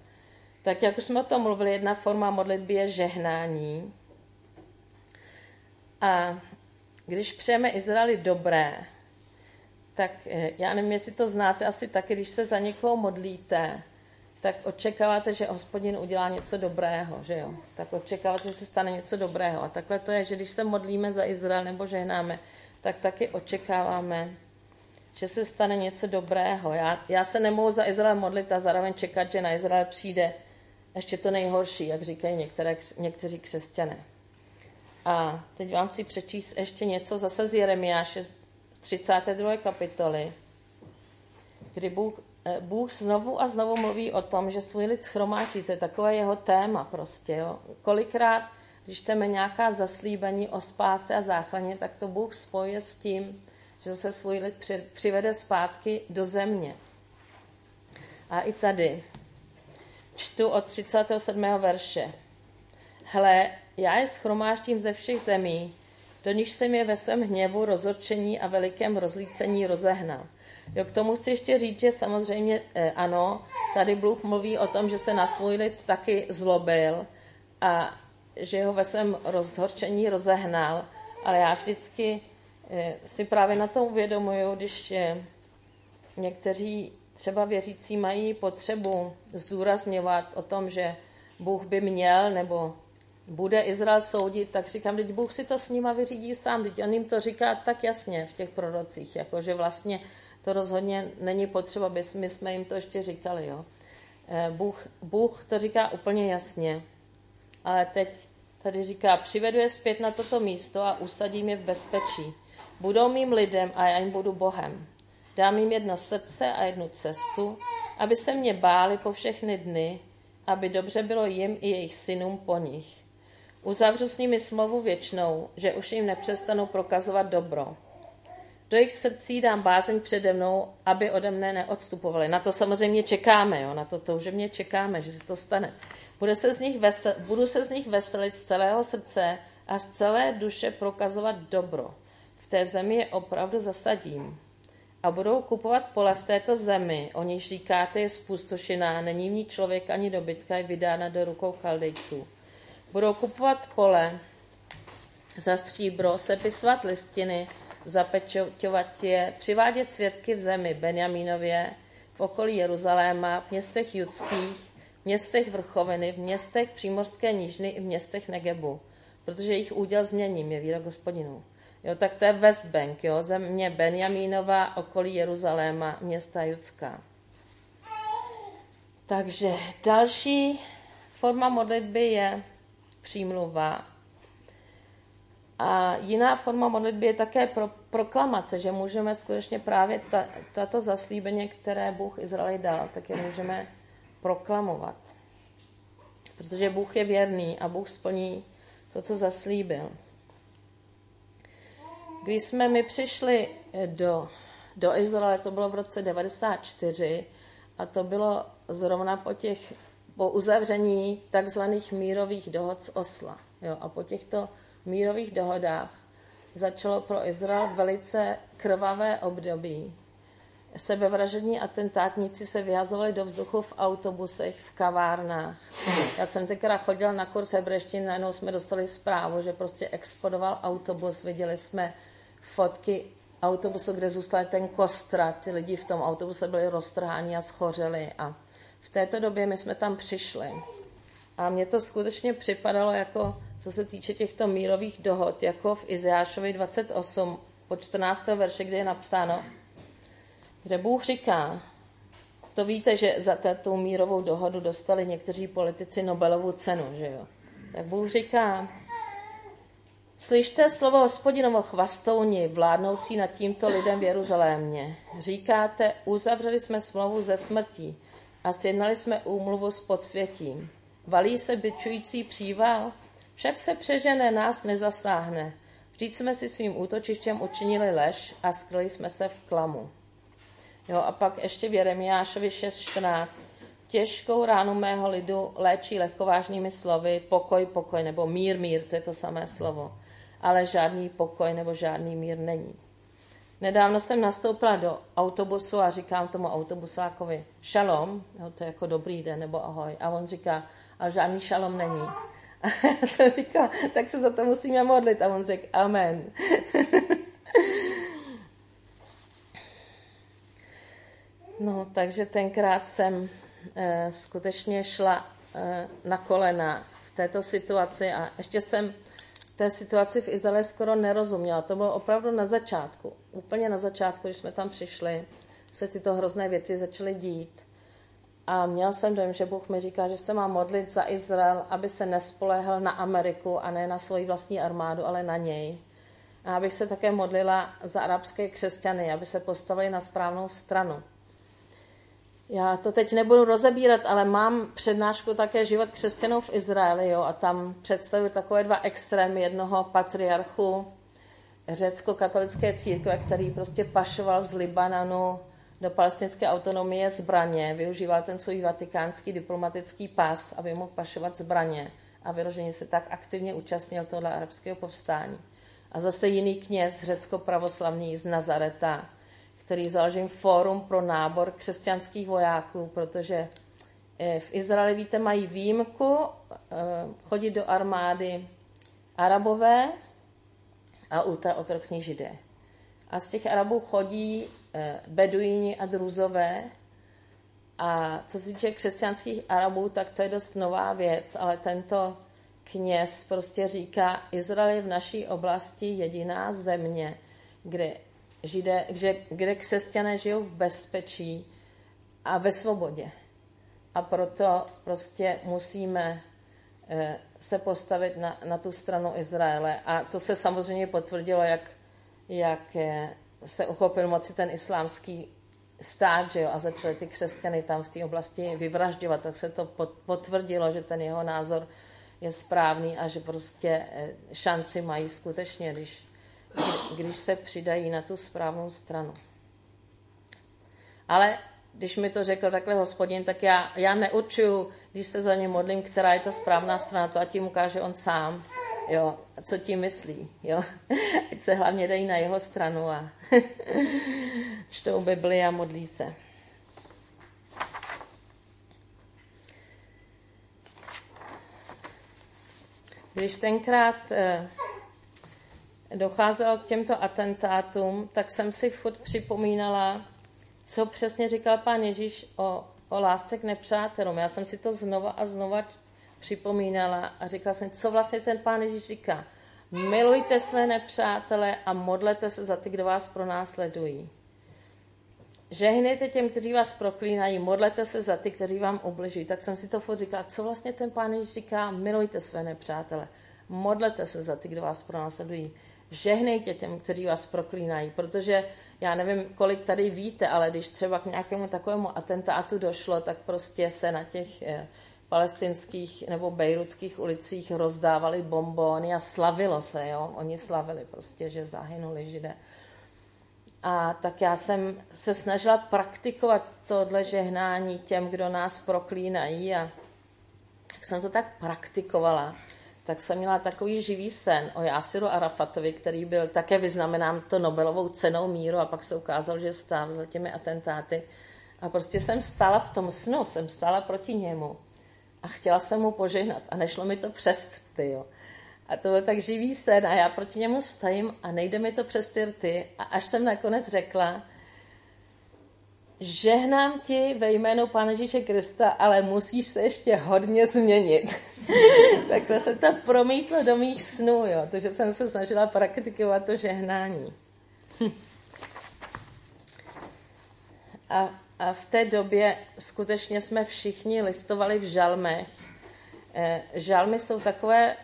Tak jak už jsme o tom mluvili, jedna forma modlitby je žehnání. A když přejeme Izraeli dobré, tak eh, já nevím, jestli to znáte asi taky, když se za někoho modlíte, tak očekáváte, že hospodin udělá něco dobrého, že jo? Tak očekáváte, že se stane něco dobrého. A takhle to je, že když se modlíme za Izrael nebo žehnáme, tak taky očekáváme, že se stane něco dobrého. Já, já se nemohu za Izrael modlit a zároveň čekat, že na Izrael přijde ještě to nejhorší, jak říkají některé, někteří křesťané. A teď vám chci přečíst ještě něco zase z Jeremiáše 32. kapitoly, kdy Bůh, eh, Bůh znovu a znovu mluví o tom, že svůj lid schromáždí, to je takové jeho téma prostě. Jo. Kolikrát když čteme nějaká zaslíbení o spáse a záchraně, tak to Bůh spojuje s tím, že se svůj lid přivede zpátky do země. A i tady čtu od 37. verše. Hle, já je schromáždím ze všech zemí, do níž jsem je ve svém hněvu, rozorčení a velikém rozlícení rozehnal. Jo, k tomu chci ještě říct, že samozřejmě eh, ano, tady Bůh mluví o tom, že se na svůj lid taky zlobil a že ho ve svém rozhorčení rozehnal, ale já vždycky eh, si právě na tom uvědomuju, když eh, někteří třeba věřící mají potřebu zdůrazňovat o tom, že Bůh by měl nebo bude Izrael soudit, tak říkám, teď Bůh si to s nima vyřídí sám, teď on jim to říká tak jasně v těch prorocích, jako že vlastně to rozhodně není potřeba, aby my jsme jim to ještě říkali. Jo. Eh, Bůh, Bůh to říká úplně jasně, ale teď tady říká, přivedu je zpět na toto místo a usadím je v bezpečí. Budou mým lidem a já jim budu Bohem. Dám jim jedno srdce a jednu cestu, aby se mě báli po všechny dny, aby dobře bylo jim i jejich synům po nich. Uzavřu s nimi smlouvu věčnou, že už jim nepřestanu prokazovat dobro. Do jejich srdcí dám bázeň přede mnou, aby ode mne neodstupovali. Na to samozřejmě čekáme, jo? na to toužebně čekáme, že se to stane. Bude se z nich vesel, budu se z nich veselit z celého srdce a z celé duše prokazovat dobro. V té zemi je opravdu zasadím. A budou kupovat pole v této zemi, o níž říkáte je spustošená, není v ní člověk ani dobytka, je vydána do rukou kaldejců. Budou kupovat pole za stříbro, sepisovat listiny, zapečovat je, přivádět svědky v zemi Benjamínově, v okolí Jeruzaléma, v městech judských, v městech vrchoviny, v městech přímořské nížny i v městech Negebu, protože jejich úděl změním, je výrok hospodinů. Jo, tak to je West Bank, jo, země Benjamínova, okolí Jeruzaléma, města Judská. Takže další forma modlitby je přímluva. A jiná forma modlitby je také pro, proklamace, že můžeme skutečně právě ta, tato zaslíbení, které Bůh Izraeli dal, tak je můžeme proklamovat. Protože Bůh je věrný a Bůh splní to, co zaslíbil. Když jsme my přišli do, do Izraele, to bylo v roce 94 a to bylo zrovna po těch po uzavření takzvaných mírových dohod z Osla. Jo, a po těchto mírových dohodách začalo pro Izrael velice krvavé období. Sebevražední atentátníci se vyhazovali do vzduchu v autobusech, v kavárnách. Já jsem tenkrát chodila na kurz hebreštiny, najednou jsme dostali zprávu, že prostě explodoval autobus, viděli jsme fotky autobusu, kde zůstal ten kostrat, ty lidi v tom autobuse byli roztrháni a schořeli a v této době my jsme tam přišli. A mně to skutečně připadalo jako, co se týče těchto mírových dohod, jako v Izeášovi 28 po 14. verše, kde je napsáno, kde Bůh říká, to víte, že za tu mírovou dohodu dostali někteří politici Nobelovu cenu, že jo? Tak Bůh říká, Slyšte slovo hospodinovo chvastouni, vládnoucí nad tímto lidem v Jeruzalémě. Říkáte, uzavřeli jsme smlouvu ze smrtí a sjednali jsme úmluvu s podsvětím. Valí se byčující příval, však se přežené nás nezasáhne. Vždyť jsme si svým útočištěm učinili lež a skryli jsme se v klamu. Jo, a pak ještě v Jeremiášovi 6.14. Těžkou ránu mého lidu léčí lehkovážnými slovy pokoj, pokoj, nebo mír, mír, to je to samé slovo. Ale žádný pokoj nebo žádný mír není. Nedávno jsem nastoupila do autobusu a říkám tomu autobusákovi šalom, jo, to je jako dobrý den nebo ahoj. A on říká, ale žádný šalom není. <laughs> A já jsem říkala, tak se za to musíme modlit. A on řekl, amen. <laughs> no, takže tenkrát jsem eh, skutečně šla eh, na kolena v této situaci a ještě jsem té situaci v Izraeli skoro nerozuměla. To bylo opravdu na začátku. Úplně na začátku, když jsme tam přišli, se tyto hrozné věci začaly dít. A měl jsem dojem, že Bůh mi říká, že se má modlit za Izrael, aby se nespoléhal na Ameriku a ne na svoji vlastní armádu, ale na něj. A abych se také modlila za arabské křesťany, aby se postavili na správnou stranu. Já to teď nebudu rozebírat, ale mám přednášku také život křesťanů v Izraeli jo, a tam představuji takové dva extrémy jednoho patriarchu řecko-katolické církve, který prostě pašoval z Libanonu do palestinské autonomie zbraně, využíval ten svůj vatikánský diplomatický pas, aby mohl pašovat zbraně a vyloženě se tak aktivně účastnil tohle arabského povstání. A zase jiný kněz řecko-pravoslavný z Nazareta, který založím fórum pro nábor křesťanských vojáků, protože eh, v Izraeli, víte, mají výjimku eh, chodit do armády arabové a ultraortodoxní židé. A z těch Arabů chodí eh, beduíni a druzové. A co se týče křesťanských Arabů, tak to je dost nová věc, ale tento kněz prostě říká, Izrael je v naší oblasti jediná země, kde, žide, kde, kde křesťané žijou v bezpečí a ve svobodě. A proto prostě musíme eh, se postavit na, na tu stranu Izraele. A to se samozřejmě potvrdilo, jak, jak eh, se uchopil moci ten islámský stát, že jo, a začali ty křesťany tam v té oblasti vyvražďovat, tak se to potvrdilo, že ten jeho názor je správný a že prostě eh, šanci mají skutečně, když, když se přidají na tu správnou stranu. Ale když mi to řekl takhle hospodin, tak já, já neurčuju, když se za ně modlím, která je ta správná strana, to a tím ukáže on sám, jo, co tím myslí, jo. <laughs> Ať se hlavně dají na jeho stranu a <laughs> čtou Bibli a modlí se. Když tenkrát eh, docházelo k těmto atentátům, tak jsem si furt připomínala, co přesně říkal pán Ježíš o, o lásce k nepřátelům. Já jsem si to znova a znova připomínala a říkala jsem, co vlastně ten pán Ježíš říká. Milujte své nepřátele a modlete se za ty, kdo vás pronásledují. Žehnejte těm, kteří vás proklínají, modlete se za ty, kteří vám ubližují. Tak jsem si to furt říkala, co vlastně ten pán Ježíš říká, milujte své nepřátele, modlete se za ty, kdo vás pronásledují. Žehnejte těm, kteří vás proklínají, protože já nevím, kolik tady víte, ale když třeba k nějakému takovému atentátu došlo, tak prostě se na těch eh, palestinských nebo bejrutských ulicích rozdávali bombóny a slavilo se, jo. Oni slavili prostě, že zahynuli židé. A tak já jsem se snažila praktikovat tohle žehnání těm, kdo nás proklínají a jsem to tak praktikovala, tak jsem měla takový živý sen o Jásiru Arafatovi, který byl také vyznamenán to Nobelovou cenou míru a pak se ukázal, že stál za těmi atentáty. A prostě jsem stála v tom snu, jsem stála proti němu a chtěla jsem mu požehnat a nešlo mi to přes ty, jo. A to byl tak živý sen a já proti němu stojím a nejde mi to přes ty rty a až jsem nakonec řekla, žehnám ti ve jménu Pána Ježíše Krista, ale musíš se ještě hodně změnit. <laughs> Takhle se to promítlo do mých snů, jo, to, že jsem se snažila praktikovat to žehnání. <laughs> a, a v té době skutečně jsme všichni listovali v žalmech. E, žalmy jsou takové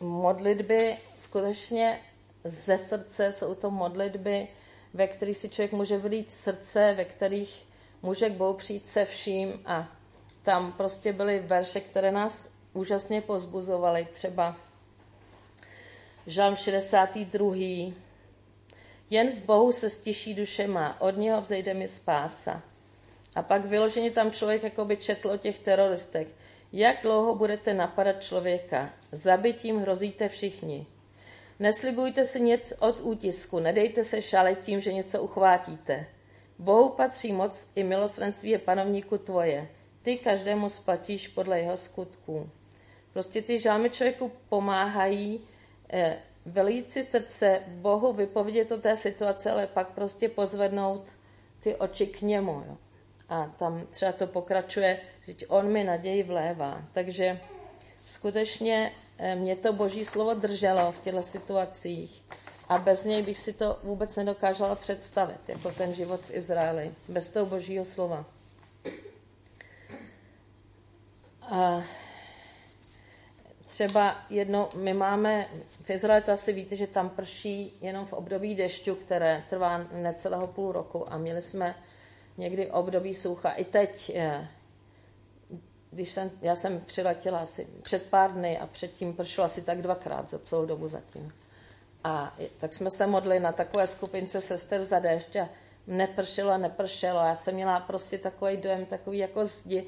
modlitby skutečně ze srdce, jsou to modlitby, ve kterých si člověk může vylít srdce, ve kterých může k Bohu přijít se vším a tam prostě byly verše, které nás úžasně pozbuzovaly. Třeba Žalm 62. Jen v Bohu se stiší duše má, od něho vzejde mi spása. A pak vyloženě tam člověk jako by četl o těch teroristech. Jak dlouho budete napadat člověka? Zabitím hrozíte všichni. Neslibujte si něco od útisku, nedejte se šalit tím, že něco uchvátíte. Bohu patří moc i milosrdenství je panovníku tvoje. Ty každému splatíš podle jeho skutků. Prostě ty žálmy člověku pomáhají eh, velít si srdce Bohu vypovědět o té situace, ale pak prostě pozvednout ty oči k němu. Jo. A tam třeba to pokračuje, že on mi naději vlévá. Takže skutečně eh, mě to boží slovo drželo v těchto situacích. A bez něj bych si to vůbec nedokázala představit, jako ten život v Izraeli, bez toho božího slova. A třeba jedno, my máme, v Izraeli to asi víte, že tam prší jenom v období dešťu, které trvá necelého půl roku a měli jsme někdy období sucha. I teď, eh, když jsem, já jsem přiletěla asi před pár dny a předtím pršelo asi tak dvakrát za celou dobu zatím. A tak jsme se modli na takové skupince sester za déšť a nepršelo, nepršelo. Já jsem měla prostě takový dojem, takový jako zdi.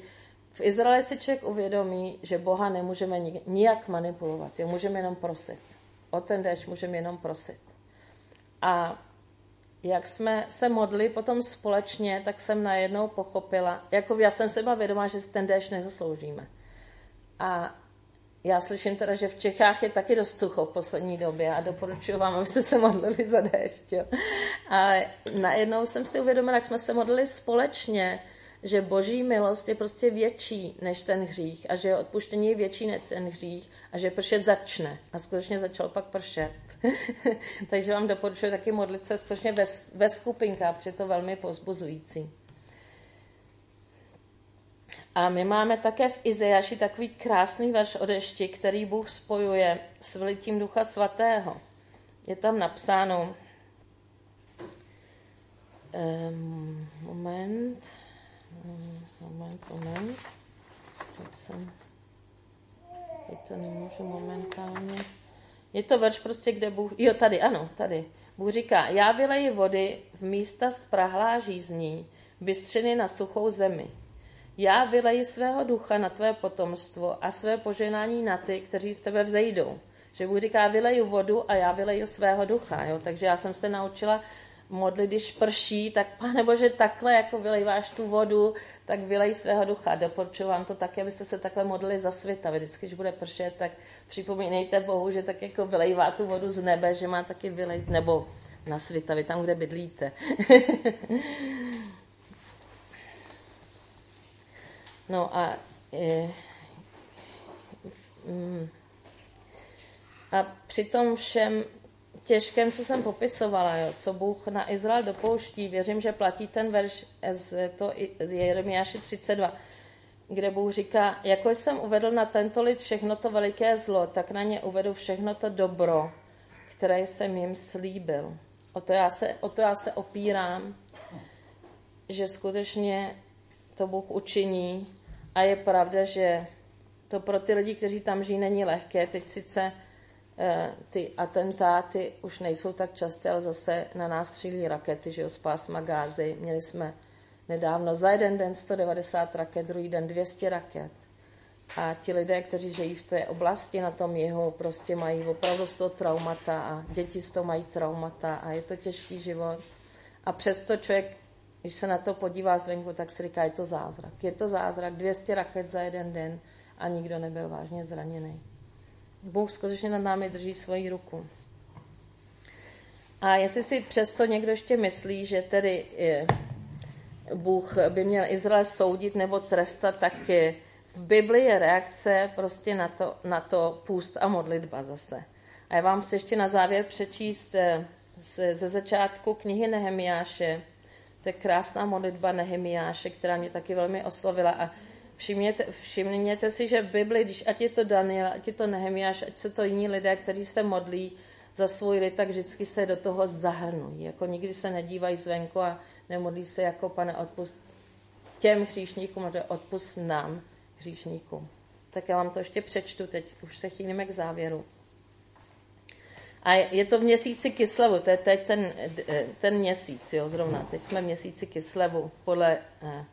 V Izraeli si člověk uvědomí, že Boha nemůžeme nijak manipulovat, je můžeme jenom prosit. O ten déšť můžeme jenom prosit. A jak jsme se modli potom společně, tak jsem najednou pochopila, jako já jsem se byla vědomá, že si ten déšť nezasloužíme. A já slyším teda, že v Čechách je taky dost sucho v poslední době a doporučuji vám, abyste se modlili za déšť. Jo. Ale najednou jsem si uvědomila, jak jsme se modlili společně, že boží milost je prostě větší než ten hřích a že odpuštění je větší než ten hřích a že pršet začne. A skutečně začal pak pršet. <laughs> Takže vám doporučuji taky modlit se skutečně ve, ve skupinkách, protože je to velmi pozbuzující. A my máme také v Izajaši takový krásný verš o dešti, který Bůh spojuje s vylitím Ducha Svatého. Je tam napsáno, um, moment, um, moment, moment, teď jsem, teď to nemůžu momentálně. Je to verš prostě, kde Bůh, jo tady, ano, tady. Bůh říká, já vyleji vody v místa sprahlá žízní, bystřiny na suchou zemi. Já vyleji svého ducha na tvé potomstvo a své poženání na ty, kteří z tebe vzejdou. Že Bůh říká, vyleju vodu a já vyleju svého ducha. Jo? Takže já jsem se naučila modlit, když prší, tak <laughs> pane Bože, takhle jako vylejváš tu vodu, tak vylej svého ducha. Doporučuji vám to také, abyste se takhle modlili za světa. Vždycky, když bude pršet, tak připomínejte Bohu, že tak jako vylejvá tu vodu z nebe, že má taky vylejt, nebo na vy tam, kde bydlíte. <laughs> No a je, mm, a při tom všem těžkém, co jsem popisovala, jo, co Bůh na Izrael dopouští, věřím, že platí ten verš z to Jeremiáši 32, kde Bůh říká, jako jsem uvedl na tento lid všechno to veliké zlo, tak na ně uvedu všechno to dobro, které jsem jim slíbil. O to já se, o to já se opírám, že skutečně to Bůh učiní a je pravda, že to pro ty lidi, kteří tam žijí, není lehké. Teď sice eh, ty atentáty už nejsou tak časté, ale zase na nás střílí rakety, že jo, z pásma Gázy. Měli jsme nedávno za jeden den 190 raket, druhý den 200 raket. A ti lidé, kteří žijí v té oblasti na tom jihu, prostě mají opravdu z toho traumata a děti z toho mají traumata a je to těžký život. A přesto člověk když se na to podívá zvenku, tak si říká, je to zázrak. Je to zázrak, 200 raket za jeden den a nikdo nebyl vážně zraněný. Bůh skutečně nad námi drží svoji ruku. A jestli si přesto někdo ještě myslí, že tedy je, Bůh by měl Izrael soudit nebo trestat, tak je, v Bibli je reakce prostě na to, na to půst a modlitba zase. A já vám chci ještě na závěr přečíst eh, ze, ze začátku knihy Nehemiáše, to je krásná modlitba Nehemiáše, která mě taky velmi oslovila. A všimněte, všimněte si, že v Bibli, když ať je to Daniel, ať je to Nehemiáš, ať jsou to jiní lidé, kteří se modlí za svůj lid, tak vždycky se do toho zahrnují. Jako nikdy se nedívají zvenku a nemodlí se jako pane odpust těm hříšníkům, ale odpust nám, hříšníkům. Tak já vám to ještě přečtu, teď už se chýlíme k závěru. A je to v měsíci Kislevu, to je teď ten, ten měsíc, jo, zrovna. Teď jsme v měsíci Kislevu podle eh,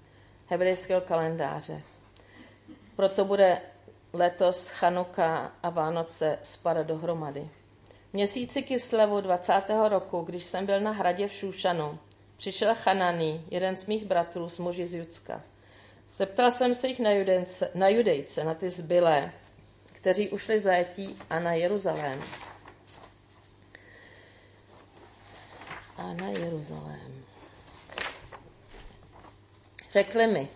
hebrejského kalendáře. Proto bude letos Chanuka a Vánoce spadat dohromady. V měsíci Kislevu 20. roku, když jsem byl na hradě v Šušanu, přišel Chanani, jeden z mých bratrů z muži z Judska. Zeptal jsem se jich na, judence, na judejce, na ty zbylé, kteří ušli zajetí a na Jeruzalém. A na Jeruzalém. Řekli mi,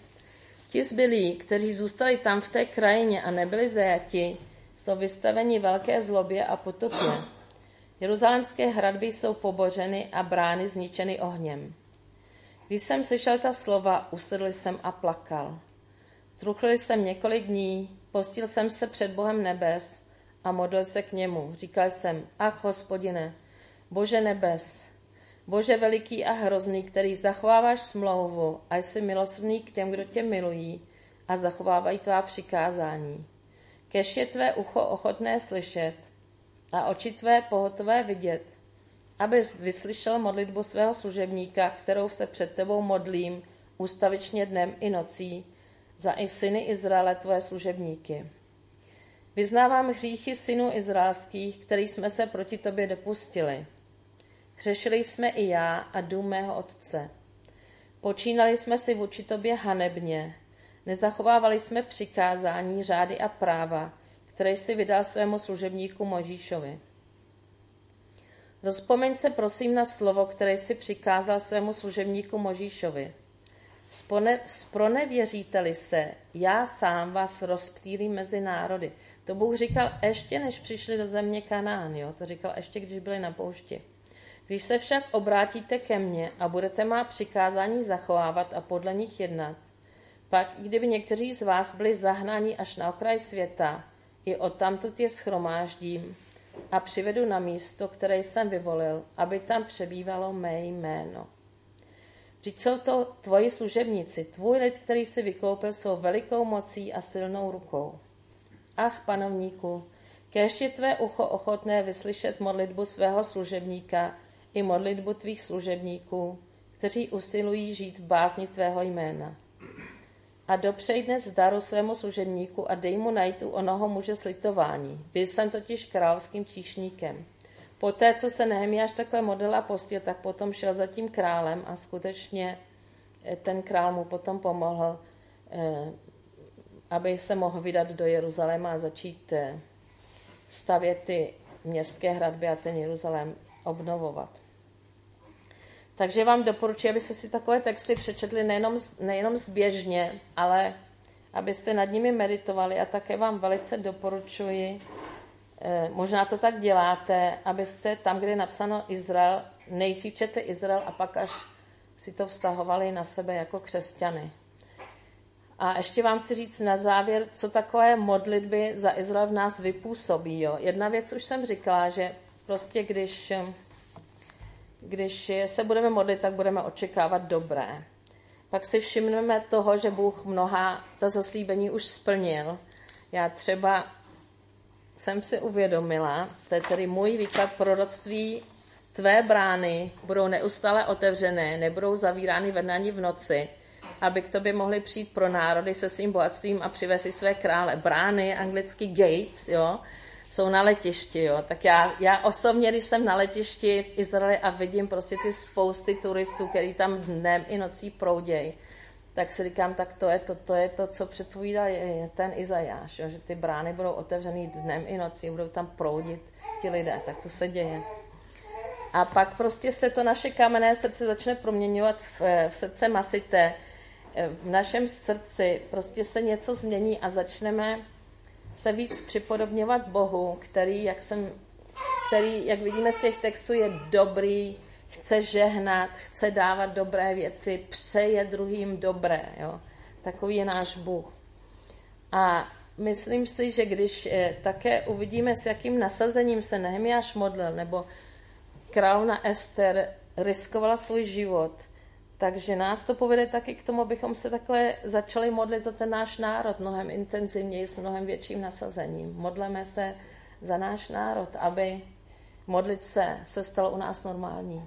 ti zbylí, kteří zůstali tam v té krajině a nebyli zajati, jsou vystaveni velké zlobě a potopě. Jeruzalémské hradby jsou pobořeny a brány zničeny ohněm. Když jsem slyšel ta slova, usedl jsem a plakal. Truchlil jsem několik dní, postil jsem se před Bohem nebes a modlil se k němu. Říkal jsem, ach hospodine, Bože nebes, Bože veliký a hrozný, který zachováváš smlouvu a jsi milosrdný k těm, kdo tě milují a zachovávají tvá přikázání. Kež je tvé ucho ochotné slyšet a oči tvé pohotové vidět, aby vyslyšel modlitbu svého služebníka, kterou se před tebou modlím ústavičně dnem i nocí, za i syny Izraele tvoje služebníky. Vyznávám hříchy synů izraelských, který jsme se proti tobě dopustili – Hřešili jsme i já a dům mého otce. Počínali jsme si vůči tobě hanebně, nezachovávali jsme přikázání, řády a práva, který si vydal svému služebníku Možíšovi. Rozpomeň se prosím na slovo, které si přikázal svému služebníku Možíšovi. Spronevěříte-li se, já sám vás rozptýlím mezi národy. To Bůh říkal ještě, než přišli do země Kanán, jo? to říkal ještě, když byli na poušti. Když se však obrátíte ke mně a budete má přikázání zachovávat a podle nich jednat, pak, kdyby někteří z vás byli zahnáni až na okraj světa, i odtamtud je schromáždím a přivedu na místo, které jsem vyvolil, aby tam přebývalo mé jméno. Vždyť jsou to tvoji služebníci, tvůj lid, který si vykoupil svou velikou mocí a silnou rukou. Ach, panovníku, kéž je tvé ucho ochotné vyslyšet modlitbu svého služebníka i modlitbu tvých služebníků, kteří usilují žít v bázni tvého jména. A dopřej dnes daru svému služebníku a dej mu najít u onoho muže slitování. Byl jsem totiž královským číšníkem. Poté, co se Nehemiáš takhle modlil a postil, tak potom šel za tím králem a skutečně eh, ten král mu potom pomohl, eh, aby se mohl vydat do Jeruzaléma a začít eh, stavět ty městské hradby a ten Jeruzalém obnovovat. Takže vám doporučuji, abyste si takové texty přečetli nejenom, nejenom zběžně, ale abyste nad nimi meditovali a také vám velice doporučuji, eh, možná to tak děláte, abyste tam, kde je napsáno Izrael, nejdřív čete Izrael a pak až si to vztahovali na sebe jako křesťany. A ještě vám chci říct na závěr, co takové modlitby za Izrael v nás vypůsobí. Jo. Jedna věc už jsem říkala, že prostě když když se budeme modlit, tak budeme očekávat dobré. Pak si všimneme toho, že Bůh mnoha ta zaslíbení už splnil. Já třeba jsem si uvědomila, to je tedy můj výklad proroctví, tvé brány budou neustále otevřené, nebudou zavírány ve dní v noci, aby k tobě mohli přijít pro národy se svým bohatstvím a přivést si své krále. Brány, anglicky gates, jo, jsou na letišti, jo. Tak já, já osobně, když jsem na letišti v Izraeli a vidím prostě ty spousty turistů, který tam dnem i nocí proudějí, tak si říkám, tak to je to, to, je to co předpovídá ten Izajáš, jo, že ty brány budou otevřený dnem i nocí, budou tam proudit ti lidé, tak to se děje. A pak prostě se to naše kamenné srdce začne proměňovat v, v srdce masité. V našem srdci prostě se něco změní a začneme se víc připodobňovat Bohu, který, jak, jsem, který, jak vidíme z těch textů, je dobrý, chce žehnat, chce dávat dobré věci, přeje druhým dobré. Jo? Takový je náš Bůh. A myslím si, že když eh, také uvidíme, s jakým nasazením se Nehemiáš modlil, nebo královna Ester riskovala svůj život, takže nás to povede taky k tomu, abychom se takhle začali modlit za ten náš národ mnohem intenzivněji, s mnohem větším nasazením. Modleme se za náš národ, aby modlit se se stalo u nás normální.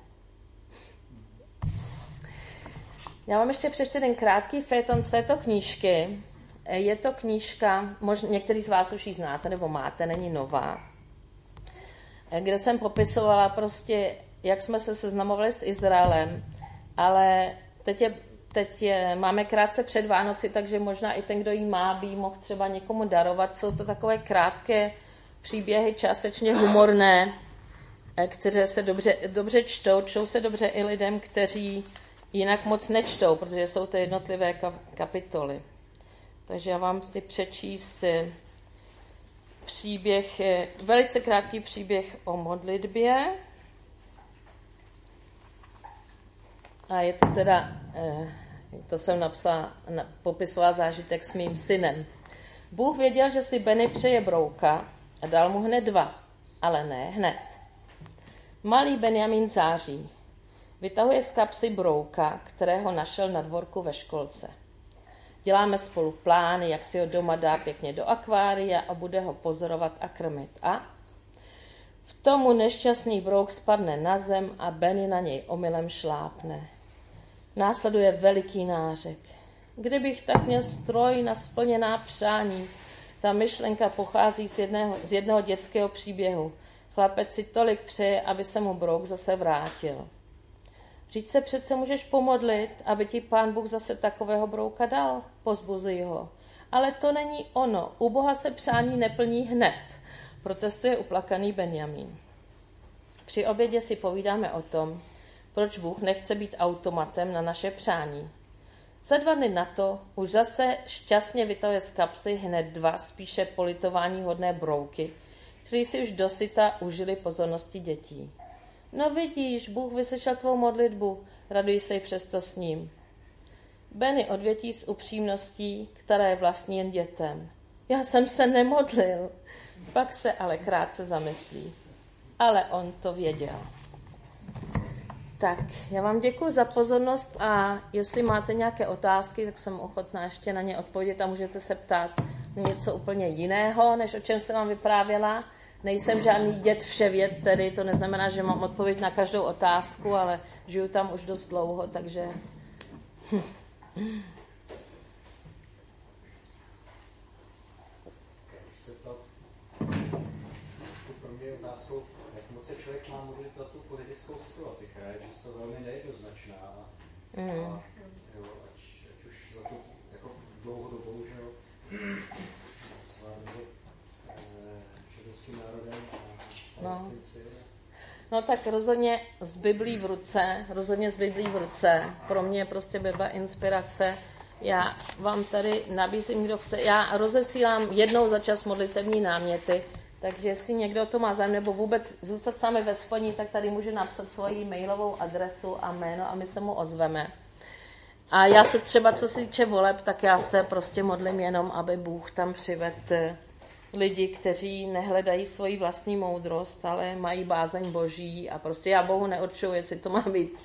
Já vám ještě přečtu jeden krátký feton z této knížky. Je to knížka, možná některý z vás už ji znáte nebo máte, není nová, kde jsem popisovala prostě, jak jsme se seznamovali s Izraelem ale teď, je, teď je, máme krátce před Vánoci, takže možná i ten, kdo jí má, by jí mohl třeba někomu darovat. Jsou to takové krátké příběhy, částečně humorné, eh, které se dobře, dobře čtou. Čtou se dobře i lidem, kteří jinak moc nečtou, protože jsou to jednotlivé kapitoly. Takže já vám si přečíst příběh, eh, velice krátký příběh o modlitbě. A je to teda, eh, to jsem napsala, popisovala zážitek s mým synem. Bůh věděl, že si Benny přeje brouka a dal mu hned dva, ale ne hned. Malý Benjamin září. Vytahuje z kapsy brouka, kterého našel na dvorku ve školce. Děláme spolu plány, jak si ho doma dá pěkně do akvária a bude ho pozorovat a krmit. A v tomu nešťastný brouk spadne na zem a Benny na něj omylem šlápne. Následuje veliký nářek. Kdybych tak měl stroj na splněná přání, ta myšlenka pochází z jedného, z jednoho dětského příběhu. Chlapec si tolik přeje, aby se mu brouk zase vrátil. Vždyť se přece můžeš pomodlit, aby ti pán Bůh zase takového brouka dal. Pozbuzuj ho. Ale to není ono. U Boha se přání neplní hned. Protestuje uplakaný Benjamin. Při obědě si povídáme o tom, proč Bůh nechce být automatem na naše přání. Za dva dny na to už zase šťastně vytahuje z kapsy hned dva spíše politování hodné brouky, které si už dosyta užili pozornosti dětí. No vidíš, Bůh vyslyšel tvou modlitbu, raduj se přesto s ním. Benny odvětí s upřímností, která je vlastní jen dětem. Já jsem se nemodlil. Pak se ale krátce zamyslí. Ale on to věděl. Tak, já vám děkuji za pozornost a jestli máte nějaké otázky, tak jsem ochotná ještě na ně odpovědět a můžete se ptát něco úplně jiného, než o čem jsem vám vyprávěla. Nejsem žádný dět vševěd, tedy to neznamená, že mám odpověď na každou otázku, ale žiju tam už dost dlouho, takže... Pro mě je otázkou, jak moc se člověk má modlit za tu politickou situaci, která je často velmi nejednoznačná. Mm. A, jo, ať, ať už za tu jako dlouhodobou, že jo, s eh, židovským národem a no. No tak rozhodně z Biblí v ruce, rozhodně z Biblí v ruce. Pro mě je prostě Bible inspirace. Já vám tady nabízím, kdo chce. Já rozesílám jednou za čas modlitevní náměty, takže jestli někdo to má zájem, nebo vůbec zůstat sami ve spojení, tak tady může napsat svoji mailovou adresu a jméno a my se mu ozveme. A já se třeba, co se týče voleb, tak já se prostě modlím jenom, aby Bůh tam přivedl lidi, kteří nehledají svoji vlastní moudrost, ale mají bázeň boží a prostě já Bohu neurčuju, jestli to má být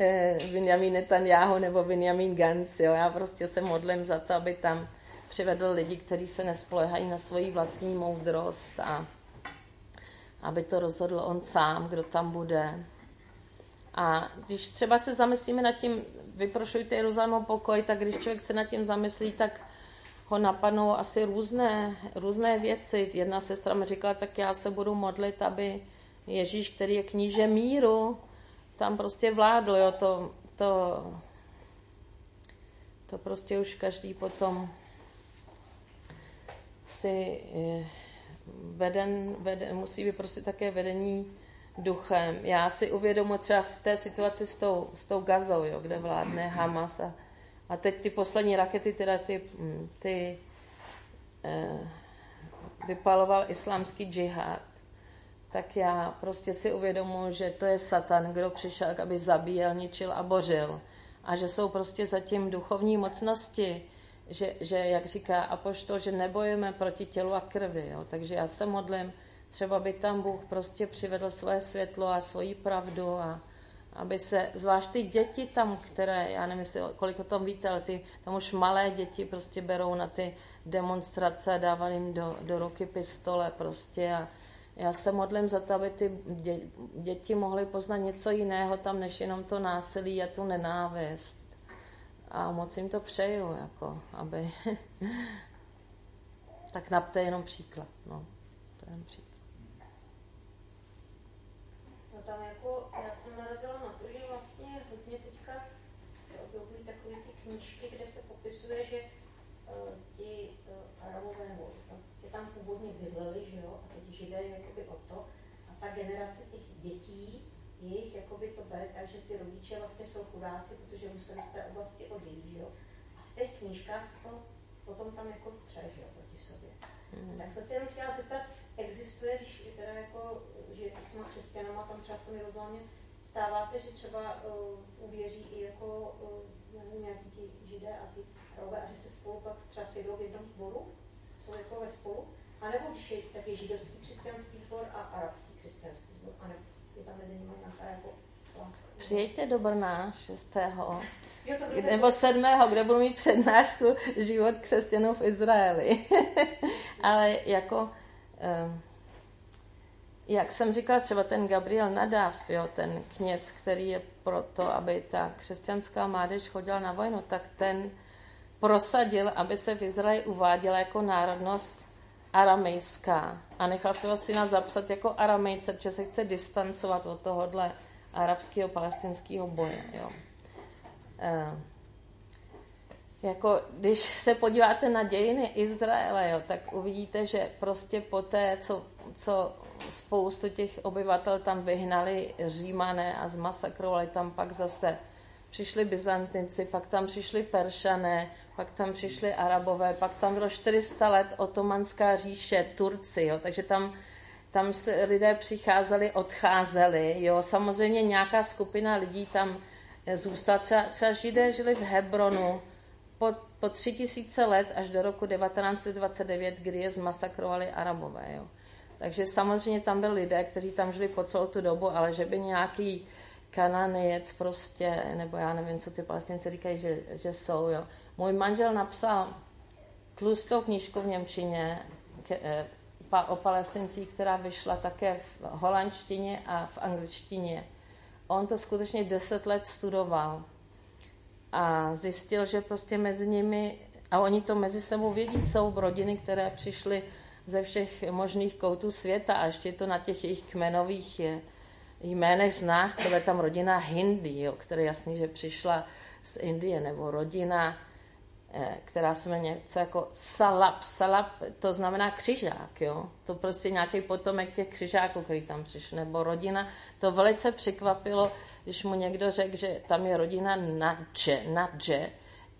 eh, Benjamin Netanyahu nebo Benjamin Gantz, jo. Já prostě se modlím za to, aby tam přivedl lidi, kteří se nespolehají na svoji vlastní moudrost a aby to rozhodl on sám, kdo tam bude. A když třeba se zamyslíme nad tím, vyprošujte Jeruzalému pokoj, tak když člověk se nad tím zamyslí, tak ho napadnou asi různé, různé věci. Jedna sestra mi říkala, tak já se budu modlit, aby Ježíš, který je kníže míru, tam prostě vládl, jo, to, to, to prostě už každý potom si eh, veden, veden musí být prostě také vedení duchem. Já si uvědomuji třeba v té situaci s tou, s tou gazou, jo, kde vládne Hamas a a teď ty poslední rakety, teda ty, mm, ty eh, vypaloval islámský džihad, tak já prostě si uvědomuji, že to je Satan, kdo přišel, aby zabíjel, ničil a bořil. A že jsou prostě zatím duchovní mocnosti, že, že jak říká Apoštol, že nebojujeme proti tělu a krvi. Jo. Takže já se modlím, třeba by tam Bůh prostě přivedl svoje světlo a svoji pravdu a, aby se, zvlášť ty děti tam, které, já nevím, jestli, kolik o tom víte, ale ty tam už malé děti prostě berou na ty demonstrace a dávají jim do, do ruky pistole prostě a já se modlím za to, aby ty dě, děti mohly poznat něco jiného tam, než jenom to násilí a tu nenávist. A moc jim to přeju, jako, aby... <laughs> tak napte jenom příklad, no. To je jenom příklad. No tam jako, já jsem narazila na to, že vlastně hodně teďka se objevují takové ty knížky, kde se popisuje, že uh, ti uh, Arabové, nebo je tam původně bydleli, že jo, a teď židé jakoby o to, a ta generace těch dětí, jejich jakoby to bere tak, že ty rodiče vlastně jsou chudáci, protože museli z té oblasti odejít, jo. A v těch knížkách se to potom tam jako tře, jo, proti sobě. Mm. Tak jsem se jenom chtěla zeptat, existuje, když teda jako žijete s těma křesťanama tam třeba v tom Jeruzalémě, stává se, že třeba uh, uvěří i jako uh, nějaký ti židé a ty rové a že se spolu pak třeba sjedou v jednom sboru, jsou jako ve spolu, a nebo když je taky židovský křesťanský sbor a arabský křesťanský sbor, a je tam mezi nimi nějaká jako Přijďte do Brna 6. Jo, nebo 7. kde budu mít přednášku Život křesťanů v Izraeli. <laughs> Ale jako jak jsem říkala, třeba ten Gabriel Nadav, jo, ten kněz, který je proto, aby ta křesťanská mládež chodila na vojnu, tak ten prosadil, aby se v Izraeli uváděla jako národnost aramejská a nechal svého syna zapsat jako aramejce, protože se chce distancovat od tohohle arabského palestinského boje. Jo. Ehm, jako když se podíváte na dějiny Izraele, jo, tak uvidíte, že prostě po té, co, co spoustu těch obyvatel tam vyhnali římané a zmasakrovali tam pak zase přišli Byzantinci, pak tam přišli Peršané, pak tam přišli Arabové, pak tam bylo 400 let otomanská říše, Turci, jo, takže tam, tam se lidé přicházeli, odcházeli, jo, samozřejmě nějaká skupina lidí tam zůstala, třeba, třeba Židé žili v Hebronu po, po tři tisíce let až do roku 1929, kdy je zmasakrovali Arabové, jo. Takže samozřejmě tam byli lidé, kteří tam žili po celou tu dobu, ale že by nějaký kananejec prostě, nebo já nevím, co ty palestinci říkají, že, že jsou, jo. Můj manžel napsal tlustou knížku v Němčině ke, eh, o palestincích, která vyšla také v holandštině a v angličtině. On to skutečně deset let studoval a zjistil, že prostě mezi nimi, a oni to mezi sebou vědí, jsou rodiny, které přišly ze všech možných koutů světa a ještě to na těch jejich kmenových jménech zná, třeba tam rodina Hindi, jo, která jasný, že přišla z Indie, nebo rodina, která se jmenuje něco jako Salap. Salap to znamená křižák, jo. To prostě nějaký potomek těch křižáků, který tam přišel, nebo rodina. To velice překvapilo, když mu někdo řekl, že tam je rodina Nadže, Nadže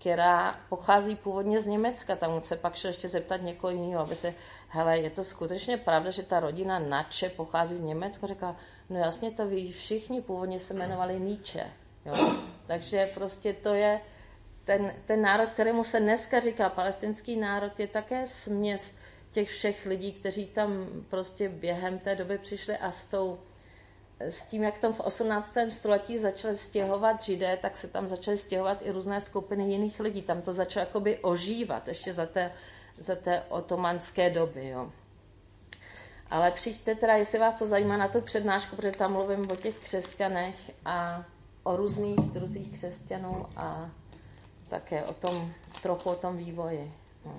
která pochází původně z Německa. Tam se pak šel ještě zeptat někoho jiného, aby se, hele, je to skutečně pravda, že ta rodina Nadže pochází z Německa? Říká, no jasně to ví všichni, původně se jmenovali Nietzsche. Jo? Takže prostě to je ten, ten národ, kterému se dneska říká palestinský národ, je také směs těch všech lidí, kteří tam prostě během té doby přišli a s tou s tím, jak tam v 18. století začaly stěhovat židé, tak se tam začaly stěhovat i různé skupiny jiných lidí. Tam to začalo jakoby ožívat ještě za té, za té otomanské doby. Jo. Ale přijďte teda, jestli vás to zajímá na tu přednášku, protože tam mluvím o těch křesťanech a o různých druzích křesťanů a také o tom, trochu o tom vývoji. No.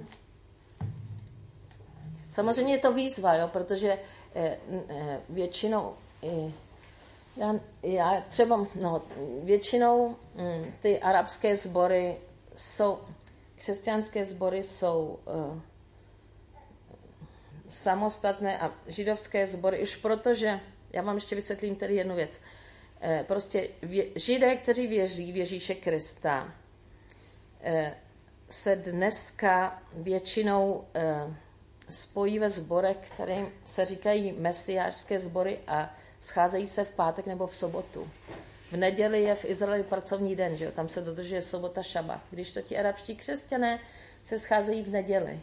Samozřejmě je to výzva, jo, protože eh, eh, většinou já, já třeba, no, většinou mm, ty arabské sbory jsou, křesťanské sbory jsou uh, samostatné a židovské sbory, už protože, já vám ještě vysvětlím tedy jednu věc. Prostě vě, židé, kteří věří v Ježíše Krista, se dneska většinou uh, spojí ve sborech, kterým se říkají mesiářské sbory a scházejí se v pátek nebo v sobotu. V neděli je v Izraeli pracovní den, že jo? tam se dodržuje sobota šabat. Když to ti arabští křesťané se scházejí v neděli.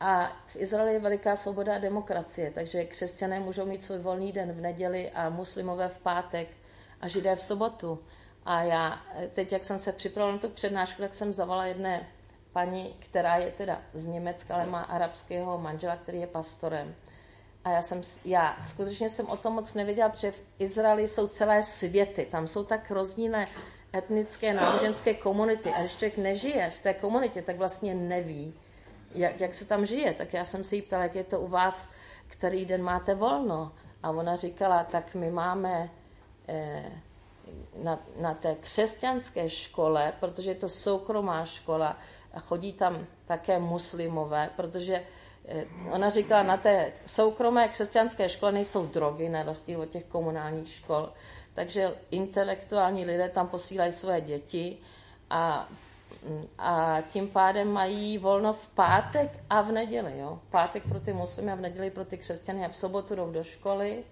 A v Izraeli je veliká svoboda a demokracie, takže křesťané můžou mít svůj volný den v neděli a muslimové v pátek a židé v sobotu. A já teď, jak jsem se připravila na tu přednášku, tak jsem zavala jedné paní, která je teda z Německa, ale má arabského manžela, který je pastorem. A já, jsem, já skutečně jsem o tom moc nevěděla, protože v Izraeli jsou celé světy. Tam jsou tak rozdílné etnické, náboženské komunity. A když člověk nežije v té komunitě, tak vlastně neví, jak, jak se tam žije. Tak já jsem si jí ptala, jak je to u vás, který den máte volno. A ona říkala, tak my máme eh, na, na té křesťanské škole, protože je to soukromá škola, a chodí tam také muslimové, protože Eh, ona říkala, na té soukromé křesťanské škole nejsou drogy, na rozdíl od těch komunálních škol. Takže intelektuální lidé tam posílají své děti a, a tím pádem mají volno v pátek a v neděli. Jo? Pátek pro ty muslimy a v neděli pro ty křesťany a v sobotu jdou do školy,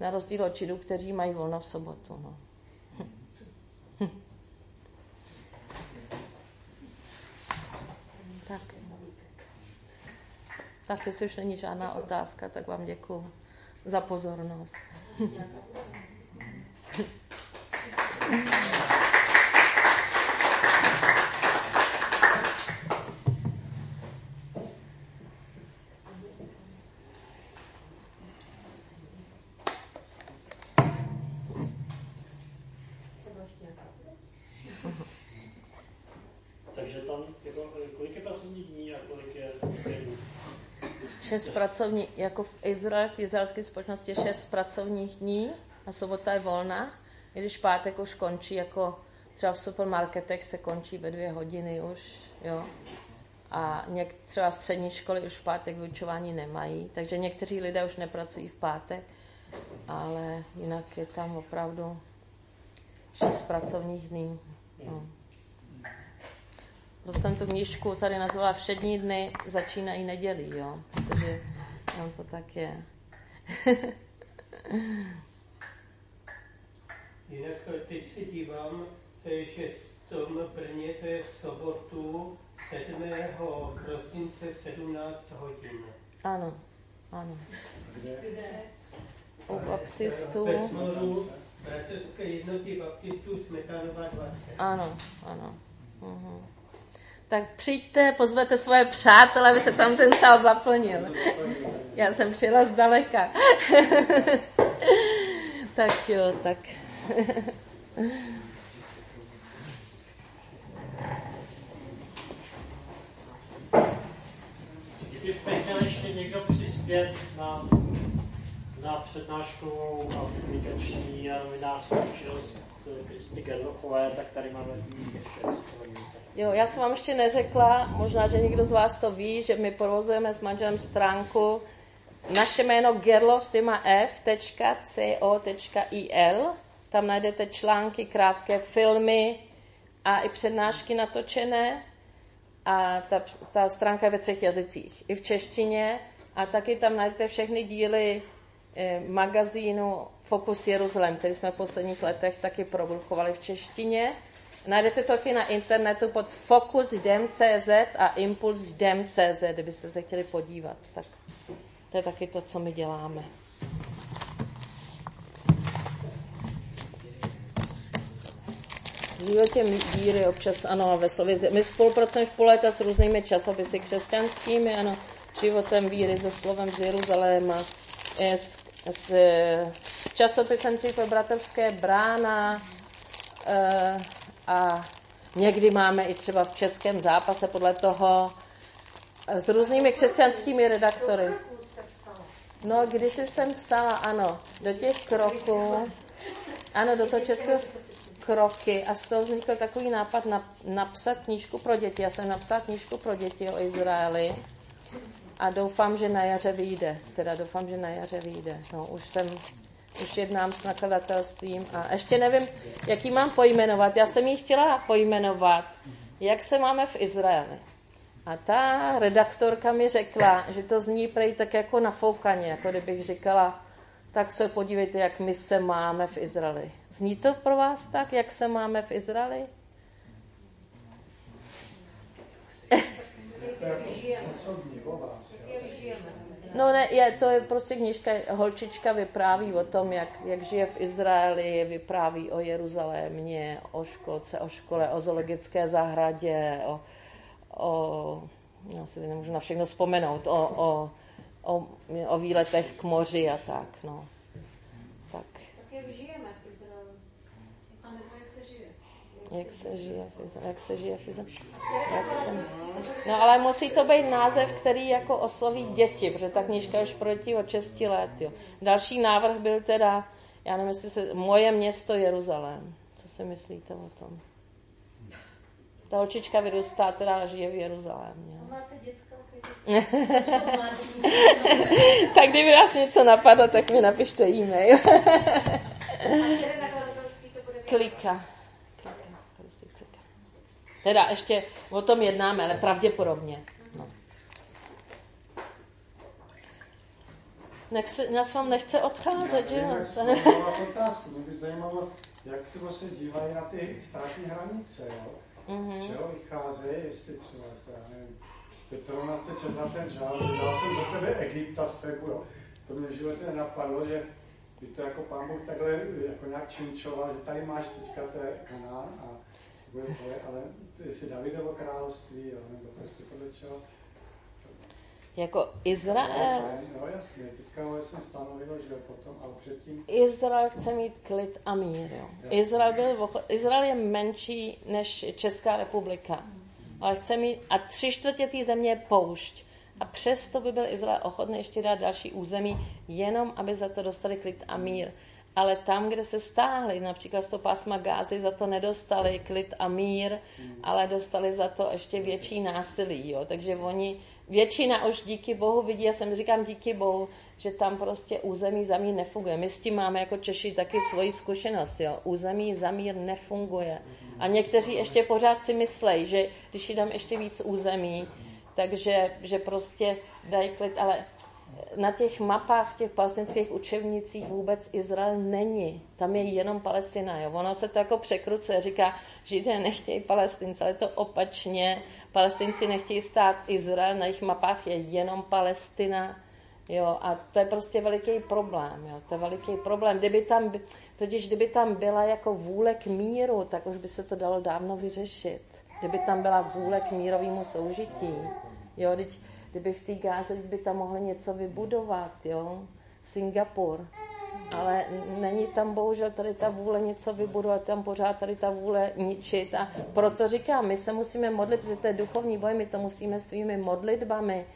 na rozdíl od čidů, kteří mají volno v sobotu. No. tak. Tak jestli už není žádná otázka, tak vám děkuji za pozornost. <laughs> šest pracovních, jako v Izraeli, v izraelské společnosti je šest pracovních dní a sobota je volná, i když pátek už končí jako třeba v supermarketech se končí ve dvě hodiny už, jo. A něk, třeba střední školy už v pátek vyučování nemají, takže někteří lidé už nepracují v pátek, ale jinak je tam opravdu šest pracovních dní. No. Proto jsem tu knížku tady nazvala Všední dny začínají nedělí, jo, protože tam to tak je. <laughs> Jinak teď se dívám, že v tom Brně to je v sobotu 7. prosince v 17 hodin. Ano, ano. Kde? U baptistů. Tmoru, Bratrské jednoty baptistů Smetanová 20. Ano, ano. Mhm. Tak přijďte, pozvete svoje přátelé, aby se tam ten sál zaplnil. Já jsem přijela zdaleka. <laughs> tak jo, tak. Kdybyste chtěli ještě někdo přispět na, na přednáškovou a publikační a novinářskou činnost Kristy Gerlochové, tak tady máme ještě Jo, já jsem vám ještě neřekla, možná, že někdo z vás to ví, že my provozujeme s manželem stránku naše jméno Gerlo s těma f.co.il. Tam najdete články, krátké filmy a i přednášky natočené. A ta, ta stránka je ve třech jazycích. I v češtině. A taky tam najdete všechny díly magazínu Focus Jeruzalém, který jsme v posledních letech taky produkovali v češtině. Najdete to taky na internetu pod focusdem.cz a impulsdem.cz, kdybyste se chtěli podívat. Tak to je taky to, co my děláme. Životě víry občas, ano, ve slově. My spolupracujeme v půl léta s různými časopisy křesťanskými, ano, životem víry, se slovem z Jeruzaléma, s, s, s časopisem Církve bratrské brána, e, a někdy máme i třeba v českém zápase podle toho s různými křesťanskými redaktory. No, když jsem psala, ano, do těch kroků, ano, do toho českého kroky a z toho vznikl takový nápad na, napsat knížku pro děti. Já jsem napsala knížku pro děti o Izraeli a doufám, že na jaře vyjde. Teda doufám, že na jaře vyjde. No, už jsem už jednám s nakladatelstvím a ještě nevím, jaký mám pojmenovat. Já jsem ji chtěla pojmenovat, jak se máme v Izraeli. A ta redaktorka mi řekla, že to zní prej tak jako na foukaně, jako kdybych říkala, tak se podívejte, jak my se máme v Izraeli. Zní to pro vás tak, jak se máme v Izraeli? No ne, je, to je prostě knižka, holčička vypráví o tom, jak, jak žije v Izraeli, vypráví o Jeruzalémě, o školce, o škole, o zoologické zahradě, o, o já si nemůžu na všechno vzpomenout, o, o, o, o výletech k moři a tak, no. Tak. Tak jak žijeme v Izraeli? A nebo jak se žije? Jak se žije v Izraeli? Jak se žije v Izraeli? Jak se... No ale musí to být název, který jako osloví děti, protože ta knížka už pro děti od 6 let. Jo. Další návrh byl teda, já nevím, jestli se, Moje město Jeruzalém. Co si myslíte o tom? Ta holčička vyrůstá teda a žije v Jeruzalémě. Máte dětskou <laughs> tak kdyby vás něco napadlo, tak mi napište e-mail. Klika. Teda ještě o tom jednáme, ale pravděpodobně. No. se, nás vám nechce odcházet, že jo? <laughs> otázku. Mě by zajímalo, jak třeba se dívají na ty státní hranice, jo? Mm-hmm. čeho vycházejí, jestli třeba, já nevím, teď zrovna jste četla ten žád, dal jsem do tebe Egypta z jo. To mě v životě nenapadlo, že by to jako pán Bůh takhle jako nějak činčoval, že tady máš teďka ten kanál a tvoje, ale jestli Davidovo království, jo, nebo prostě podle čeho. Jako Izrael. No jasně, teďka jsem stanovilo, že potom, ale předtím... Izrael chce mít klid a mír, jo. Izrael, byl, Izrael je menší než Česká republika, ale chce mít, a tři čtvrtě té země je poušť. A přesto by byl Izrael ochotný ještě dát další území, jenom aby za to dostali klid a mír. Ale tam, kde se stáhli, například z toho pásma Gázy, za to nedostali klid a mír, ale dostali za to ještě větší násilí. Jo. Takže oni, většina už díky Bohu vidí, já jsem říkám díky Bohu, že tam prostě území za mír nefunguje. My s tím máme jako Češi taky svoji zkušenost. Jo. Území za mír nefunguje. A někteří ještě pořád si myslejí, že když dám ještě víc území, takže že prostě dají klid, ale na těch mapách, těch palestinských učebnicích vůbec Izrael není. Tam je jenom Palestina. Jo. Ono se to jako překrucuje. Říká, Židé nechtějí Palestince, ale to opačně. Palestinci nechtějí stát Izrael, na jejich mapách je jenom Palestina. Jo, a to je prostě veliký problém. Jo. To je veliký problém. Kdyby tam, totiž kdyby tam byla jako vůle k míru, tak už by se to dalo dávno vyřešit. Kdyby tam byla vůle k mírovému soužití. Jo, teď, kdyby v té Gáze by tam mohli něco vybudovat, jo, Singapur. Ale není tam bohužel tady ta vůle něco vybudovat, tam pořád tady ta vůle ničit. A proto říkám, my se musíme modlit, protože to je duchovní boj, my to musíme svými modlitbami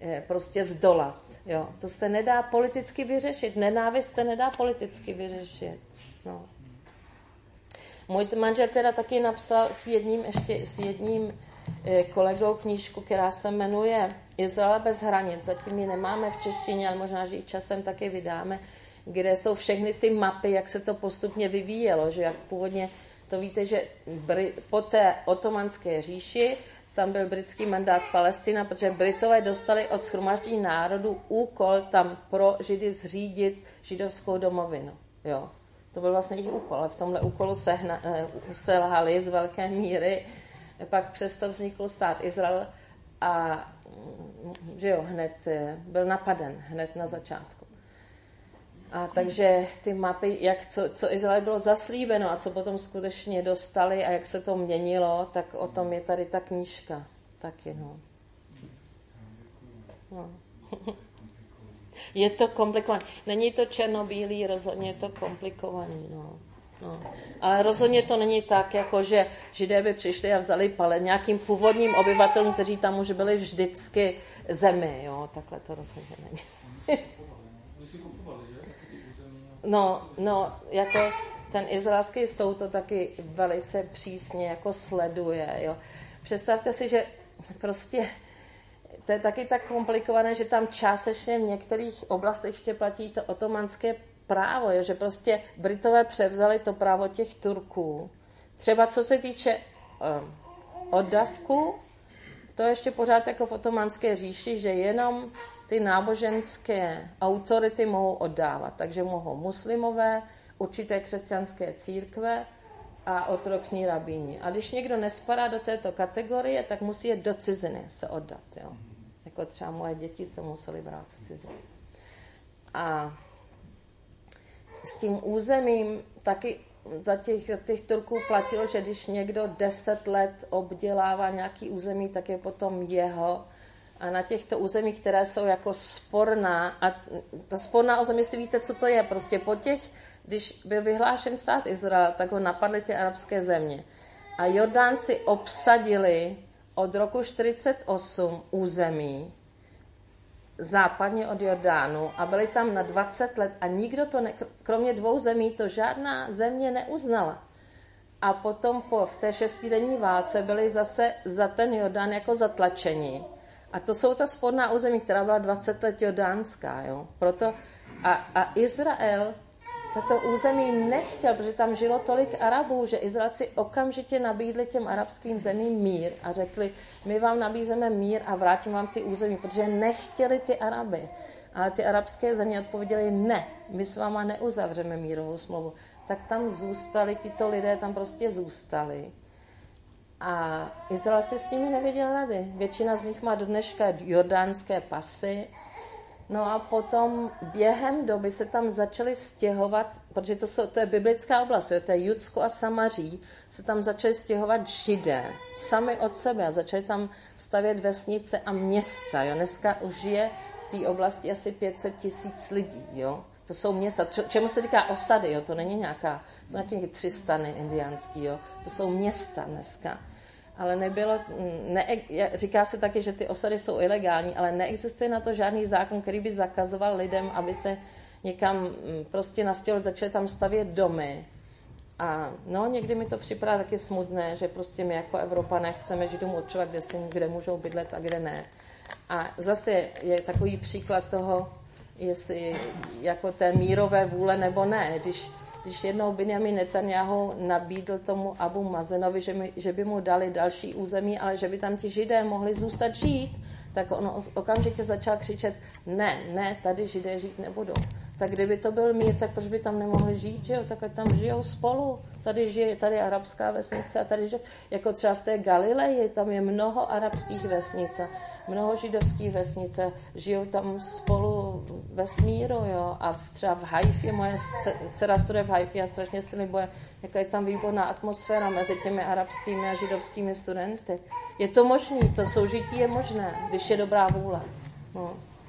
eh, prostě zdolat. Jo. To se nedá politicky vyřešit. Nenávist se nedá politicky vyřešit. No. Můj manžel teda taky napsal s jedním, ještě s jedním kolegou knížku, která se jmenuje Izrael bez hranic. Zatím ji nemáme v češtině, ale možná, že ji časem taky vydáme, kde jsou všechny ty mapy, jak se to postupně vyvíjelo, že jak původně to víte, že po té otomanské říši tam byl britský mandát Palestina, protože Britové dostali od schromaždění národů úkol tam pro Židy zřídit židovskou domovinu. Jo. To byl vlastně jejich úkol, ale v tomhle úkolu sehna, eh, selhali z velké míry. Pak přesto vznikl stát Izrael a že jo, hned eh, byl napaden, hned na začátku. A takže ty mapy, jak co, co Izrael bylo zaslíbeno a co potom skutečně dostali a jak se to měnilo, tak o tom je tady ta knížka. Taky, no. no. <laughs> Je to komplikované. Není to černobílý, rozhodně je to komplikovaný. No. No. Ale rozhodně to není tak, jako že židé by přišli a vzali pale nějakým původním obyvatelům, kteří tam už byli vždycky zemi. Jo. Takhle to rozhodně není. No, no, jako ten izraelský soud to taky velice přísně jako sleduje, jo. Představte si, že prostě to je taky tak komplikované, že tam částečně v některých oblastech ještě platí to otomanské právo, jo, že prostě Britové převzali to právo těch Turků. Třeba co se týče um, oddavku, to ještě pořád jako v otomanské říši, že jenom ty náboženské autority mohou oddávat. Takže mohou muslimové, určité křesťanské církve a ortodoxní rabíni. A když někdo nespadá do této kategorie, tak musí jít do ciziny se oddat. Jo. Jako třeba moje děti se museli brát v cizině. A s tím územím taky za těch, těch Turků platilo, že když někdo deset let obdělává nějaký území, tak je potom jeho. A na těchto územích, které jsou jako sporná, a ta sporná území si víte, co to je, prostě po těch, když byl vyhlášen stát Izrael, tak ho napadly ty arabské země. A Jordánci obsadili od roku 48 území, západně od Jordánu a byli tam na 20 let a nikdo to, ne, kromě dvou zemí, to žádná země neuznala. A potom po, v té šestidenní válce byli zase za ten Jordán jako zatlačení. A to jsou ta spodná území, která byla 20 let jordánská. Jo? Proto a, a Izrael tato území nechtěl, protože tam žilo tolik Arabů, že Izraelci okamžitě nabídli těm arabským zemím mír a řekli, my vám nabízeme mír a vrátím vám ty území, protože nechtěli ty Araby. Ale ty arabské země odpověděly, ne, my s váma neuzavřeme mírovou smlouvu. Tak tam zůstali, tito lidé tam prostě zůstali. A Izrael si s nimi nevěděl rady. Většina z nich má do dneška jordánské pasy, No a potom během doby se tam začaly stěhovat, protože to, jsou, to je biblická oblast, to je Judsko a Samaří, se tam začaly stěhovat židé sami od sebe a začaly tam stavět vesnice a města. Jo. Dneska už je v té oblasti asi 500 tisíc lidí. Jo. To jsou města, čemu se říká osady, jo. to není nějaká, to nějaké tři stany indiánský, jo. to jsou města dneska ale nebylo, ne, říká se taky, že ty osady jsou ilegální, ale neexistuje na to žádný zákon, který by zakazoval lidem, aby se někam mm, prostě nastěhovat, začali tam stavět domy. A no, někdy mi to připadá taky smutné, že prostě my jako Evropa nechceme Židům určovat, kde, si, kde můžou bydlet a kde ne. A zase je takový příklad toho, jestli jako té mírové vůle nebo ne. Když, když jednou Benjamin Netanyahu nabídl tomu Abu Mazenovi, že, mi, že by mu dali další území, ale že by tam ti židé mohli zůstat žít, tak on okamžitě začal křičet, ne, ne, tady židé žít nebudou. Tak kdyby to byl mír, tak proč by tam nemohli žít, že jo? Tak tam žijou spolu. Tady žije tady arabská vesnice a tady žije, jako třeba v té Galileji, tam je mnoho arabských vesnic mnoho židovských vesnice, žijou tam spolu ve smíru, jo, a třeba v Haifě, moje dcera studuje v Haifě a strašně si libuje, jaká je tam výborná atmosféra mezi těmi arabskými a židovskými studenty. Je to možné, to soužití je možné, když je dobrá vůle. No.